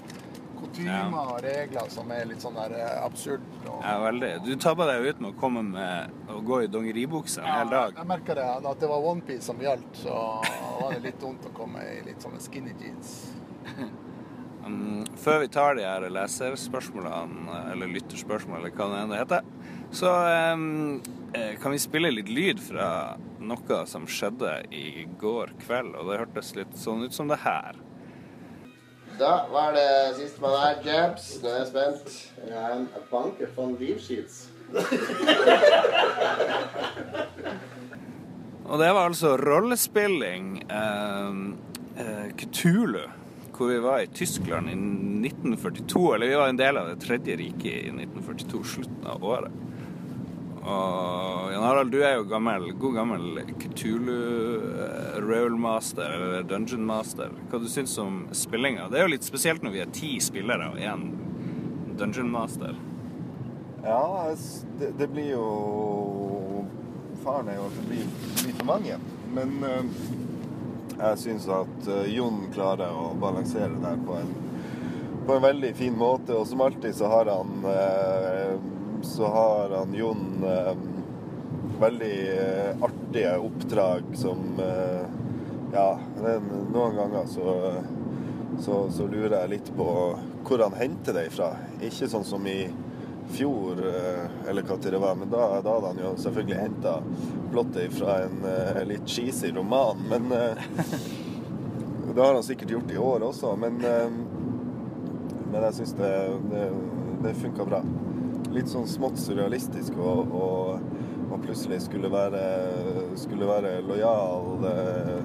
Kutymer og regler som er litt sånn der eh, absurd. Og, Ja, veldig. Du tabba deg ut med å komme med å gå i dongeribukse en hel dag. Jeg merka det, at det var onepiece som gjaldt, så var det litt vondt å komme i litt sånne skinny jeans. Um, før vi tar de her leserspørsmålene, eller lytterspørsmål, eller hva det enn det heter, så um, kan vi spille litt lyd fra noe som skjedde i går kveld, og det hørtes litt sånn ut som det her. Da var det sistemann her, Jabs. Nå er jeg spent. En banker von Livschieds. Og det var altså rollespilling eh, eh, Cthulhu, hvor vi var i Tyskland i 1942. Eller vi var en del av Det tredje riket i 1942, slutten av året. Og Jan Harald, du er jo gammel, god gammel Cthulhu eh, Dungeon Master. Hva du syns om spillinga? Det er jo litt spesielt når vi er ti spillere og én Dungeon Master. Ja, det, det blir jo Faren er jo det blir, litt for mange. Men eh, jeg syns at eh, Jon klarer å balansere det der på en, på en veldig fin måte. Og som alltid så har han så har han Jon eh, veldig eh, artige oppdrag som eh, Ja, noen ganger så, så, så lurer jeg litt på hvor han henter det ifra. Ikke sånn som i fjor, eh, eller hva det var, men da, da hadde han jo selvfølgelig henta plottet fra en eh, litt cheesy roman. Men det har han sikkert gjort i år også. Men, men jeg syns det, det, det funka bra. Litt sånn smått surrealistisk og, og, og plutselig skulle være, skulle være lojal eh,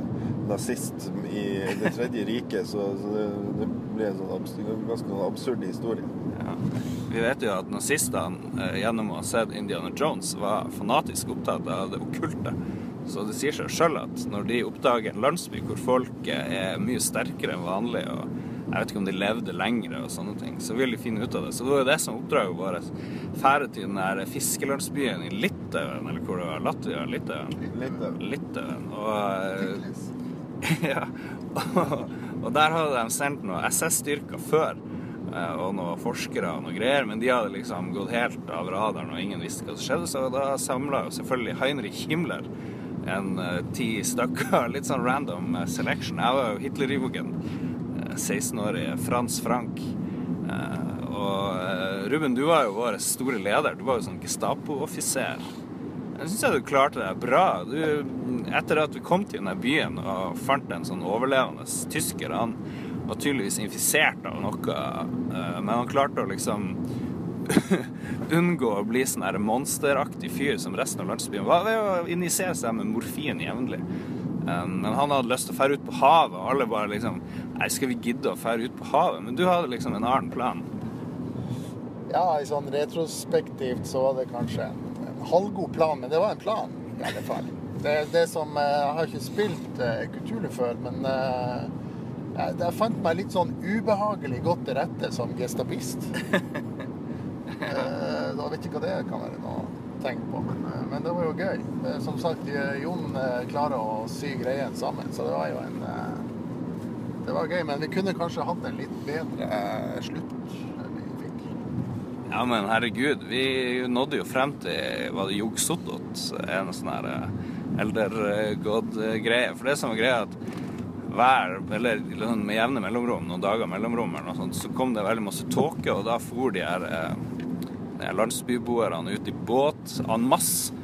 nazist i Det tredje riket, så, så det, det blir en sånn absurd, ganske sånn absurd historie. Ja. Vi vet jo at nazistene eh, gjennom å ha sett Indiana Jones var fanatisk opptatt av det okkulte. Så det sier seg sjøl at når de oppdager en landsby hvor folket er mye sterkere enn vanlig, og jeg vet ikke om de levde lengre og sånne ting, så vil de finne ut av det. Så det var jo det som oppdraget vårt. Fære til den der fiskelandsbyen i Litauen, eller hvor det var? Latvia? Litauen? Litauen. Og eh, ja. Og der hadde de sendt noen SS-styrker før eh, og noen forskere og noe greier, men de hadde liksom gått helt av radaren, og ingen visste hva som skjedde. Så da samla selvfølgelig Heinrich Himmler en eh, ti stykker, litt sånn random selection. Jeg var jo Hitlerjugend, 16-årige Frans Frank. Eh, og eh, Ruben, du var jo vår store leder. Du var jo sånn Gestapo-offiser. Jeg syns jeg du klarte deg bra. Du, etter at vi kom til denne byen og fant en sånn overlevende tysker Han var tydeligvis infisert av noe, eh, men han klarte å liksom unngå å bli sånn monsteraktig fyr som resten av landsbyen var ved å injisere seg med morfin jevnlig. Um, Men han hadde lyst til å fære ut på havet, og alle bare liksom Nei, skal vi gidde å fære ut på havet? Men du hadde liksom en annen plan. Ja, i sånn retrospektivt så var det kanskje en, halvgod plan, men det var en plan i alle fall. Det, det som eh, Jeg har ikke spilt uh, Cthulhu før, men eh, jeg, jeg fant meg litt sånn ubehagelig godt til rette som gestapist. jeg vet ikke hva det kan være noe å tenke på, men, eh, men det var jo gøy. Eh, Som sagt, eh, Jon klarer å sy greien sammen, så det var jo en Det var gøy, men vi kunne kanskje hatt en litt bedre slutt. vi fikk. Ja, men herregud, vi nådde jo frem til Var det Jogsotot? En sånn her eh, elder-god-greie. For det som var greia, at hver, eller sånn med jevne mellomrom, noen dager mellomrom, eller noe sånt, så kom det veldig masse tåke, og da for de her landsbyboerne ut i båt en masse.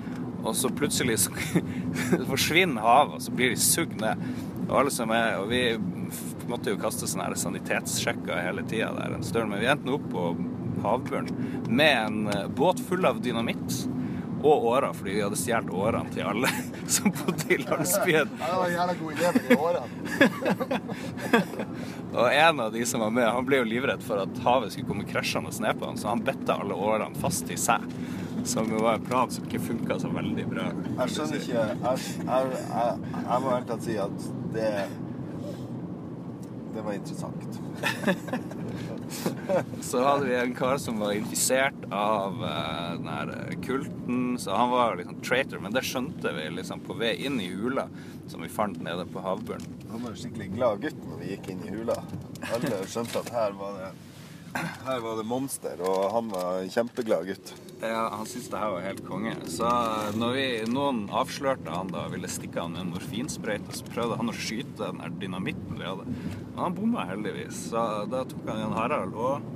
Og så plutselig så forsvinner havet, og så blir de sugd ned. Og alle som er, og vi måtte jo kaste sånne her sanitetssjekker hele tida der en stund, men vi endte opp på havbunnen med en båt full av dynamitt og årer, fordi vi hadde stjålet årene til alle som bodde i landsbyen. Det var en jævla god idé med de årene. Og en av de som var med, han ble jo livredd for at havet skulle komme krasjende ned på han, så han betta alle årene fast i seg. som jo var en plan som ikke funka så veldig bra. Jeg skjønner ikke Jeg, jeg, jeg, jeg må helt tatt si at det Det var interessant. Så hadde vi en kar som var infisert av uh, den her kulten, så han var liksom traitor, men det skjønte vi liksom på vei inn i hula som vi fant nede på havbunnen. Han var en skikkelig glad gutt når vi gikk inn i hula. Alle skjønte at her var det her var det monster, og han var en kjempeglad gutt. Ja, han syntes det her var helt konge. Så når vi, noen avslørte han da ville stikke han med en morfinsprøyte, så prøvde han å skyte den der dynamitten vi hadde. Men han bomma heldigvis, så da tok han Jan Harald og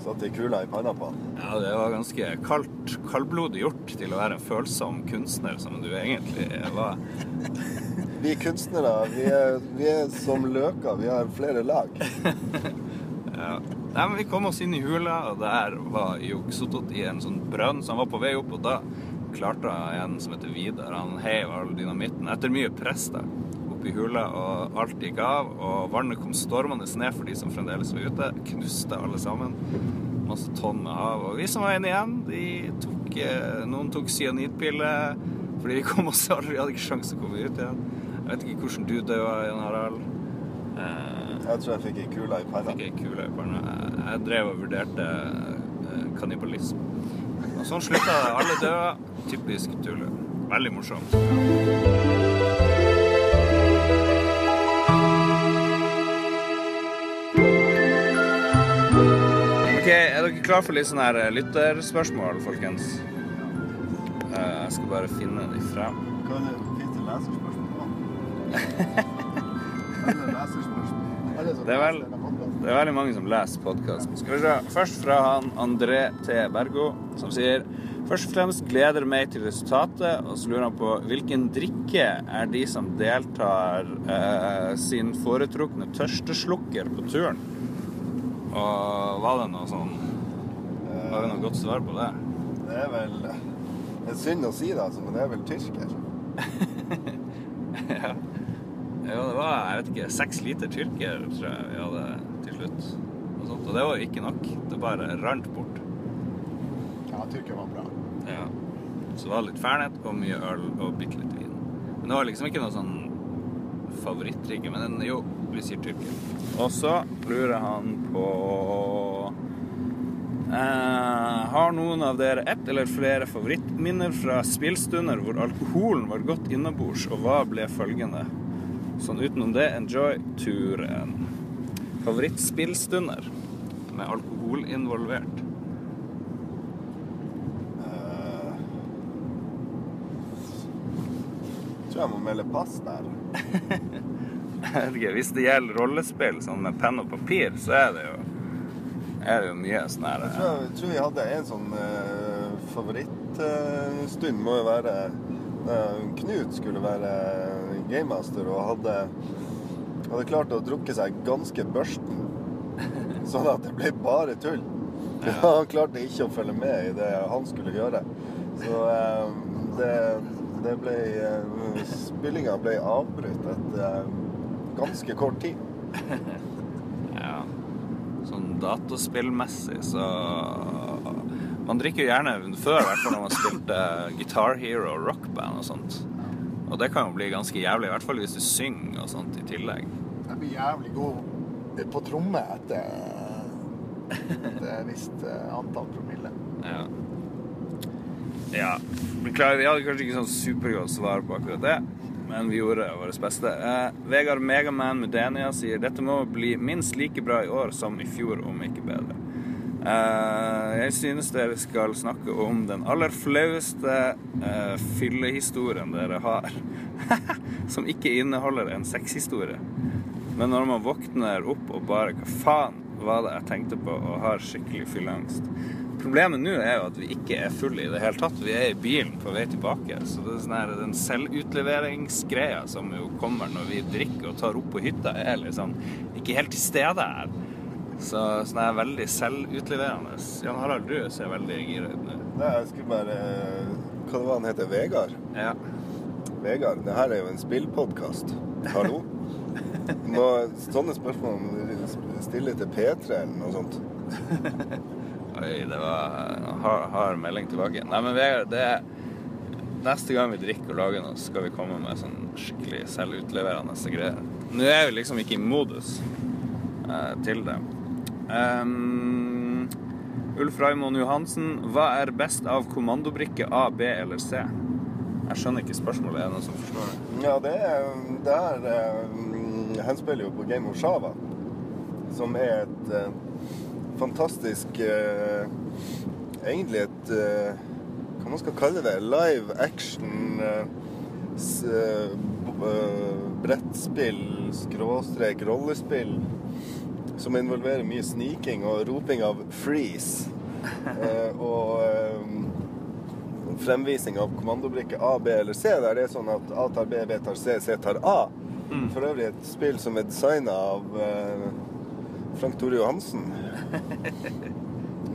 Satte ei kula i panna på han. Ja, det var ganske kaldt, kaldblodig gjort til å være en følsom kunstner som du egentlig var. Vi kunstnere, vi er, vi er som løker. Vi har flere lag. Ja. Nei, men Vi kom oss inn i hula, og der var Joksotot i en sånn brønn, så han var på vei opp, og da klarte en som heter Vidar. Han heiv all dynamitten etter mye press da, opp i hula, og alt gikk av. Og vannet kom stormende ned for de som fremdeles var ute. Knuste alle sammen. Masse tonn med hav. Og vi som var inne igjen, de tok eh, Noen tok cyanidpiller, fordi vi kom oss aldri, vi hadde ikke sjanse til å komme ut igjen. Jeg vet ikke hvordan du døde, Jan Harald. Eh, Jeg tror jeg fikk ei kule i panna. Fikk ei kule i panna. Jeg- drev og vurderte eh, kannibalisme. Og sånn slutta det. Alle døde. Typisk Tulu. Veldig morsomt. Ok, Er dere klar for litt sånn her eh, lytterspørsmål, folkens? Jeg skal bare finne de frem. Hva er det? fint å lese spørsmål? leserspørsmål? Det er, vel, det er veldig mange som leser podkasten. Skal vi se. Først fra han André T. Bergo, som sier Først og fremst gleder meg til resultatet, og så lurer han på hvilken drikke er de som deltar eh, sin foretrukne tørsteslukker på turen? Og var det noe sånn Var det noe godt svar på det? Det er vel Det er synd å si det, altså, men det er vel tyrker. ja. Ja, det var jeg vet ikke, seks liter tyrker, tror jeg vi hadde til slutt. Og, sånt. og det var jo ikke nok. Det bare rant bort. Ja, tyrker var bra. Ja. Så det var litt fernet og mye øl og bitte litt vin. Men det var liksom ikke noe sånn favorittdrikke. Men den, jo, vi sier tyrker. Og så lurer han på eh, Har noen av dere ett eller flere favorittminner fra spillstunder hvor alkoholen var godt innabords, og hva ble følgende? Sånn utenom det, enjoy turen. Favorittspillstunder med alkohol involvert. Jeg tror jeg må melde pass der. Hvis det gjelder rollespill sånn med penn og papir, så er det jo, er det jo mye sånn her Jeg tror, jeg tror vi hadde en sånn uh, favorittstund, må jo være da Knut skulle være gamemaster og hadde, hadde klart å drukke seg ganske børsten. Sånn at det ble bare tull. Han klarte ikke å følge med i det han skulle gjøre. Så eh, det, det ble eh, Spillinga ble avbrutt etter eh, ganske kort tid. Ja. Sånn dataspillmessig, så Man drikker jo gjerne før, i hvert fall når man spilte Guitar Hero og rockband og sånt. Og det kan jo bli ganske jævlig, i hvert fall hvis du synger og sånt i tillegg. Jeg blir jævlig god på tromme etter et visst eh, antall promille. Ja. ja. Beklager, vi hadde kanskje ikke sånn supergodt svar på akkurat det, men vi gjorde vårt beste. Eh, Vegard Megaman Mudenia sier dette må bli minst like bra i år som i fjor, om ikke bedre. Eh, jeg synes dere skal snakke om den aller flaueste eh, fyllehistorien dere har, som ikke inneholder en sexhistorie. Men når man våkner opp og bare Hva faen var det jeg tenkte på, og har skikkelig fylleangst? Problemet nå er jo at vi ikke er fulle i det hele tatt. Vi er i bilen på vei tilbake. Så det er sånn her, den selvutleveringsgreia som jo kommer når vi drikker og tar opp på hytta, er liksom ikke helt til stede her. Så sånn er veldig selvutleverende. Jan Harald, du ser veldig gira ut nå. Nei, jeg skulle bare Hva det var han heter? Vegard? Ja. Vegard, det her er jo en spillpodkast. Hallo? Må, sånne spørsmål må du stille til P3 eller noe sånt. Oi, det var hard, hard melding tilbake. Nei, men Vegard, det er Neste gang vi drikker og lager noe, skal vi komme med sånn skikkelig selvutleverende greier. Nå er vi liksom ikke i modus eh, til det. Um, Ulf Raimond Johansen, hva er best av kommandobrikke A, B eller C? Jeg skjønner ikke spørsmålet. Er det noen som forstår det? Ja, det er Det er eh, henspiller jo på Game of Shava, som er et uh, fantastisk uh, Egentlig et uh, Hva man skal kalle det? Live action brettspill, skråstrek, rollespill, som involverer mye sniking og roping av 'freeze'. Eh, og eh, fremvisning av kommandobrikke A, B eller C, der det er sånn at A tar B, B tar C, C tar A. For øvrig et spill som er designa av eh, Frank Tore Johansen.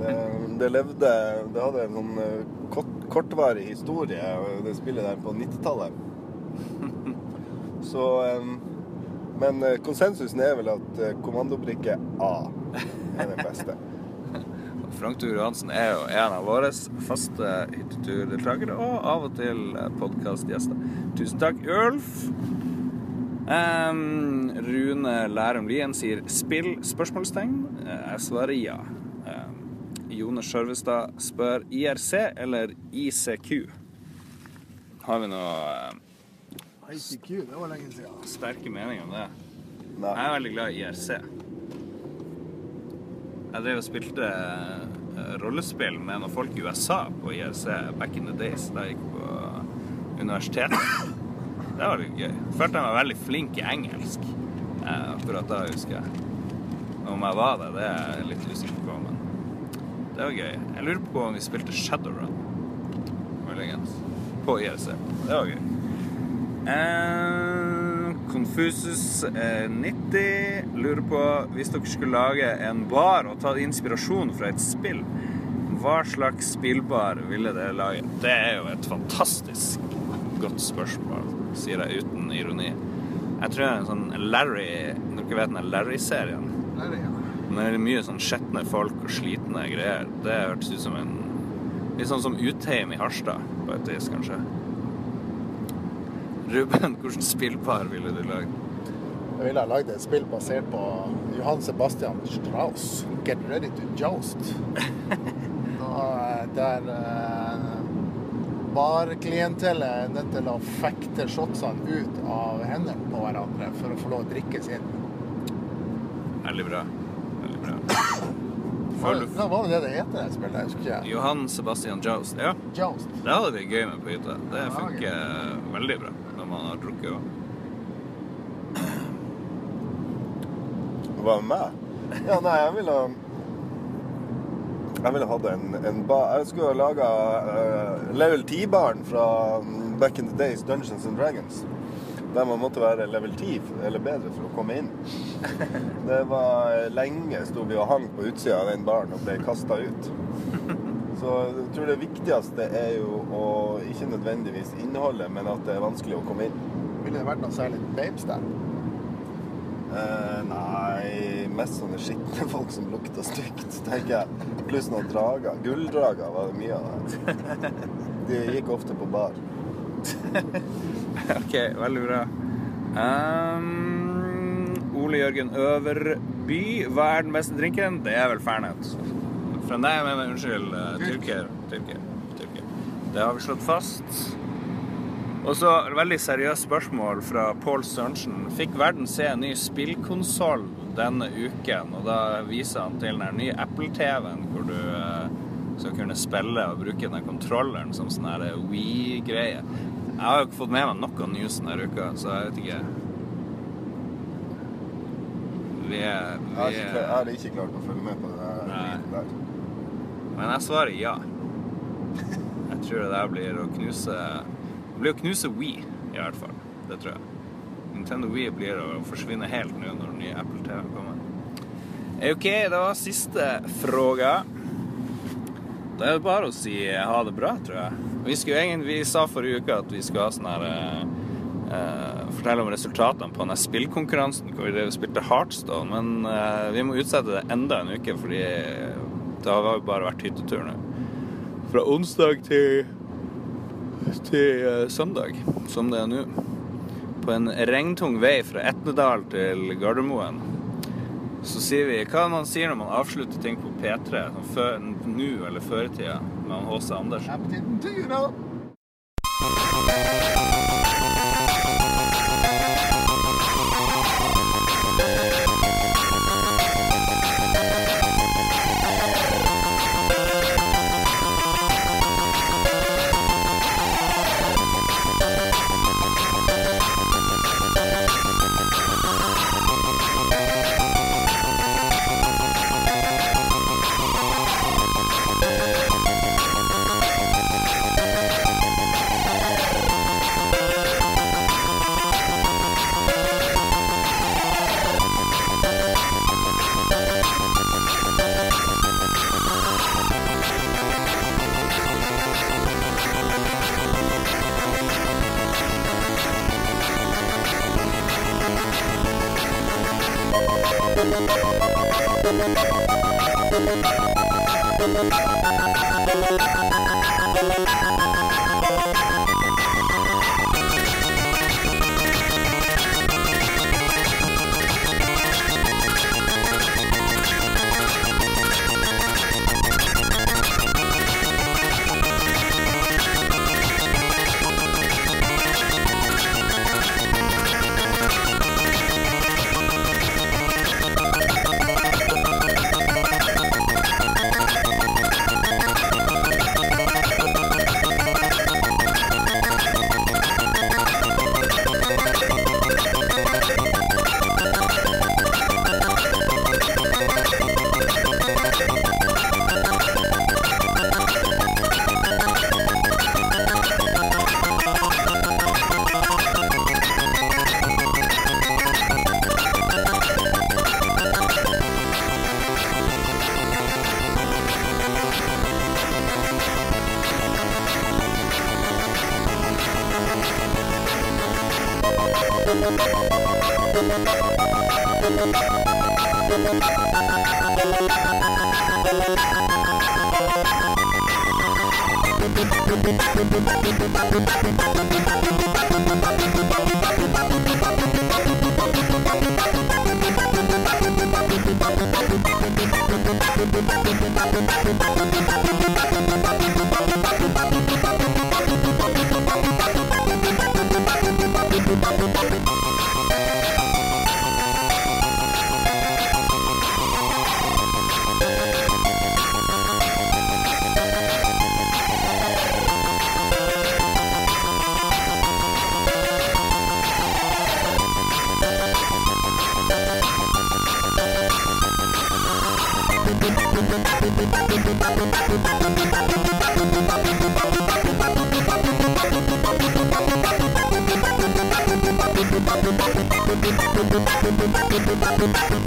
Det, det levde Det hadde en sånn eh, kort, kortvarig historie, det spillet der på 90-tallet. Så eh, Men eh, konsensusen er vel at eh, kommandobrikke A er den beste. Frank Tore Johansen er jo en av våre faste hytteturdeltakere, og av og til podkastgjester. Tusen takk, Ulf. Um, Rune Lærum Lien sier 'spill?' spørsmålstegn. Eh, Jeg svarer ja. Um, Jone Skjørvestad spør IRC eller ICQ. Har vi noe eh, ICQ, det var lenge siden. sterke meninger om det? Jeg er veldig glad i IRC. Jeg drev og spilte eh, rollespill med noen folk i USA på IRC back in the days da jeg gikk på universitetet. Det var litt gøy. Følte jeg meg veldig flink i engelsk eh, akkurat da, husker jeg. Om jeg var det, det er jeg litt usikker på, men det var gøy. Jeg lurer på om vi spilte Shadowrun muligens på IRC. Det var gøy. Eh, Confusus eh, 90 lurer på hvis dere skulle lage en bar og ta inspirasjon fra et spill, hva slags spillbar ville dere lage? Det er jo et fantastisk godt spørsmål, sier jeg uten ironi. Jeg tror det er en sånn Larry Dere vet den Larry-serien? Larry, ja. Det er mye sånn skjetne folk og slitne greier. Det hørtes ut som en Litt sånn som Utheim i Harstad, på et vis, kanskje. Ruben, hvilken spillpar ville du lagd? Jeg ville ha lagd et spill basert på Johan Sebastian Strauss. 'Get ready to joust'. Der eh, barklientellet er nødt til å fekte shotsene ut av hendene på hverandre for å få lov å drikke sin. Veldig bra. Veldig bra. Det, da var det det det heter, det spillet? Jeg husker ikke. Johan Sebastian Joust. Ja. Joust. Det hadde vært gøy med på hytta. Det funker veldig bra når man har drukket. Hva med meg? Ja, nei, jeg ville Jeg ville hatt en, en ba... Jeg skulle ha laga level 10-baren fra mm, back in the days Dungeons and Dragons. Der man måtte være level 10 eller bedre for å komme inn. Det var lenge sto vi og hang på utsida av den baren og ble kasta ut. Så jeg tror det viktigste er jo å ikke nødvendigvis innholdet, men at det er vanskelig å komme inn. Ville det vært noe særlig babes der? Eh, nei, mest sånne skitne folk som lukter stygt, tenker jeg. Pluss noen drager. Gulldrager var det mye av det. De gikk ofte på bar. OK, veldig bra. Um, Ole Jørgen Øverby, hva er den beste drinken? Det er vel Fernet. Fra nei, men, unnskyld. eh, Tyrker. Tyrker. Tyrker. Det har vi slått fast. Og så et veldig seriøst spørsmål fra Pål Sørensen. Fikk verden se en ny spillkonsoll denne uken? Og da viser han til den nye Apple-TV-en hvor du eh, skal kunne spille og bruke den kontrolleren som sånn her Wii-greie. Jeg har jo ikke fått med meg noe news denne uka, så jeg vet ikke. Vi er, vi er jeg har ikke klart å følge med på det der. Men jeg svarer ja. Jeg tror det der blir å knuse Det blir å knuse Wii, i hvert fall. Det tror jeg. Nintendo Wii blir å forsvinne helt nå når den nye Apple TV kommer. OK, det var siste fråga. Da er det bare å si ha det bra, tror jeg. Vi, egentlig, vi sa forrige uke at vi skulle ha sånn her eh, eh, Fortelle om resultatene på den spillkonkurransen hvor vi spilte Heartstone, men eh, vi må utsette det enda en uke fordi Det har bare vært hyttetur nå. Fra onsdag til, til eh, søndag, som det er nå. På en regntung vei fra Etnedal til Gardermoen. Så sier vi Hva man sier når man avslutter ting på P3, sånn nå eller før i tida, med H.C. Andersen? Thank you. Bye.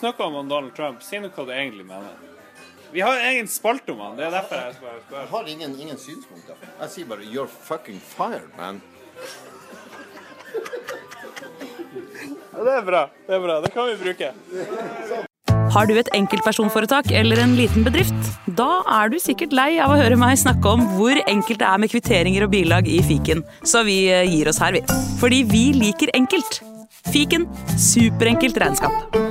Snakker om Donald Trump. Si nå hva du egentlig mener. Vi har egen spalte om han. Det er derfor jeg spør. spør. Jeg har ingen, ingen synspunkter. Jeg sier bare 'you're fucking fired', man. Ja, det er bra. Det er bra. Det kan vi bruke. Har du et enkeltpersonforetak eller en liten bedrift? Da er du sikkert lei av å høre meg snakke om hvor enkelt det er med kvitteringer og bilag i fiken, så vi eh, gir oss her, vi. Fordi vi liker enkelt. Fiken superenkelt regnskap.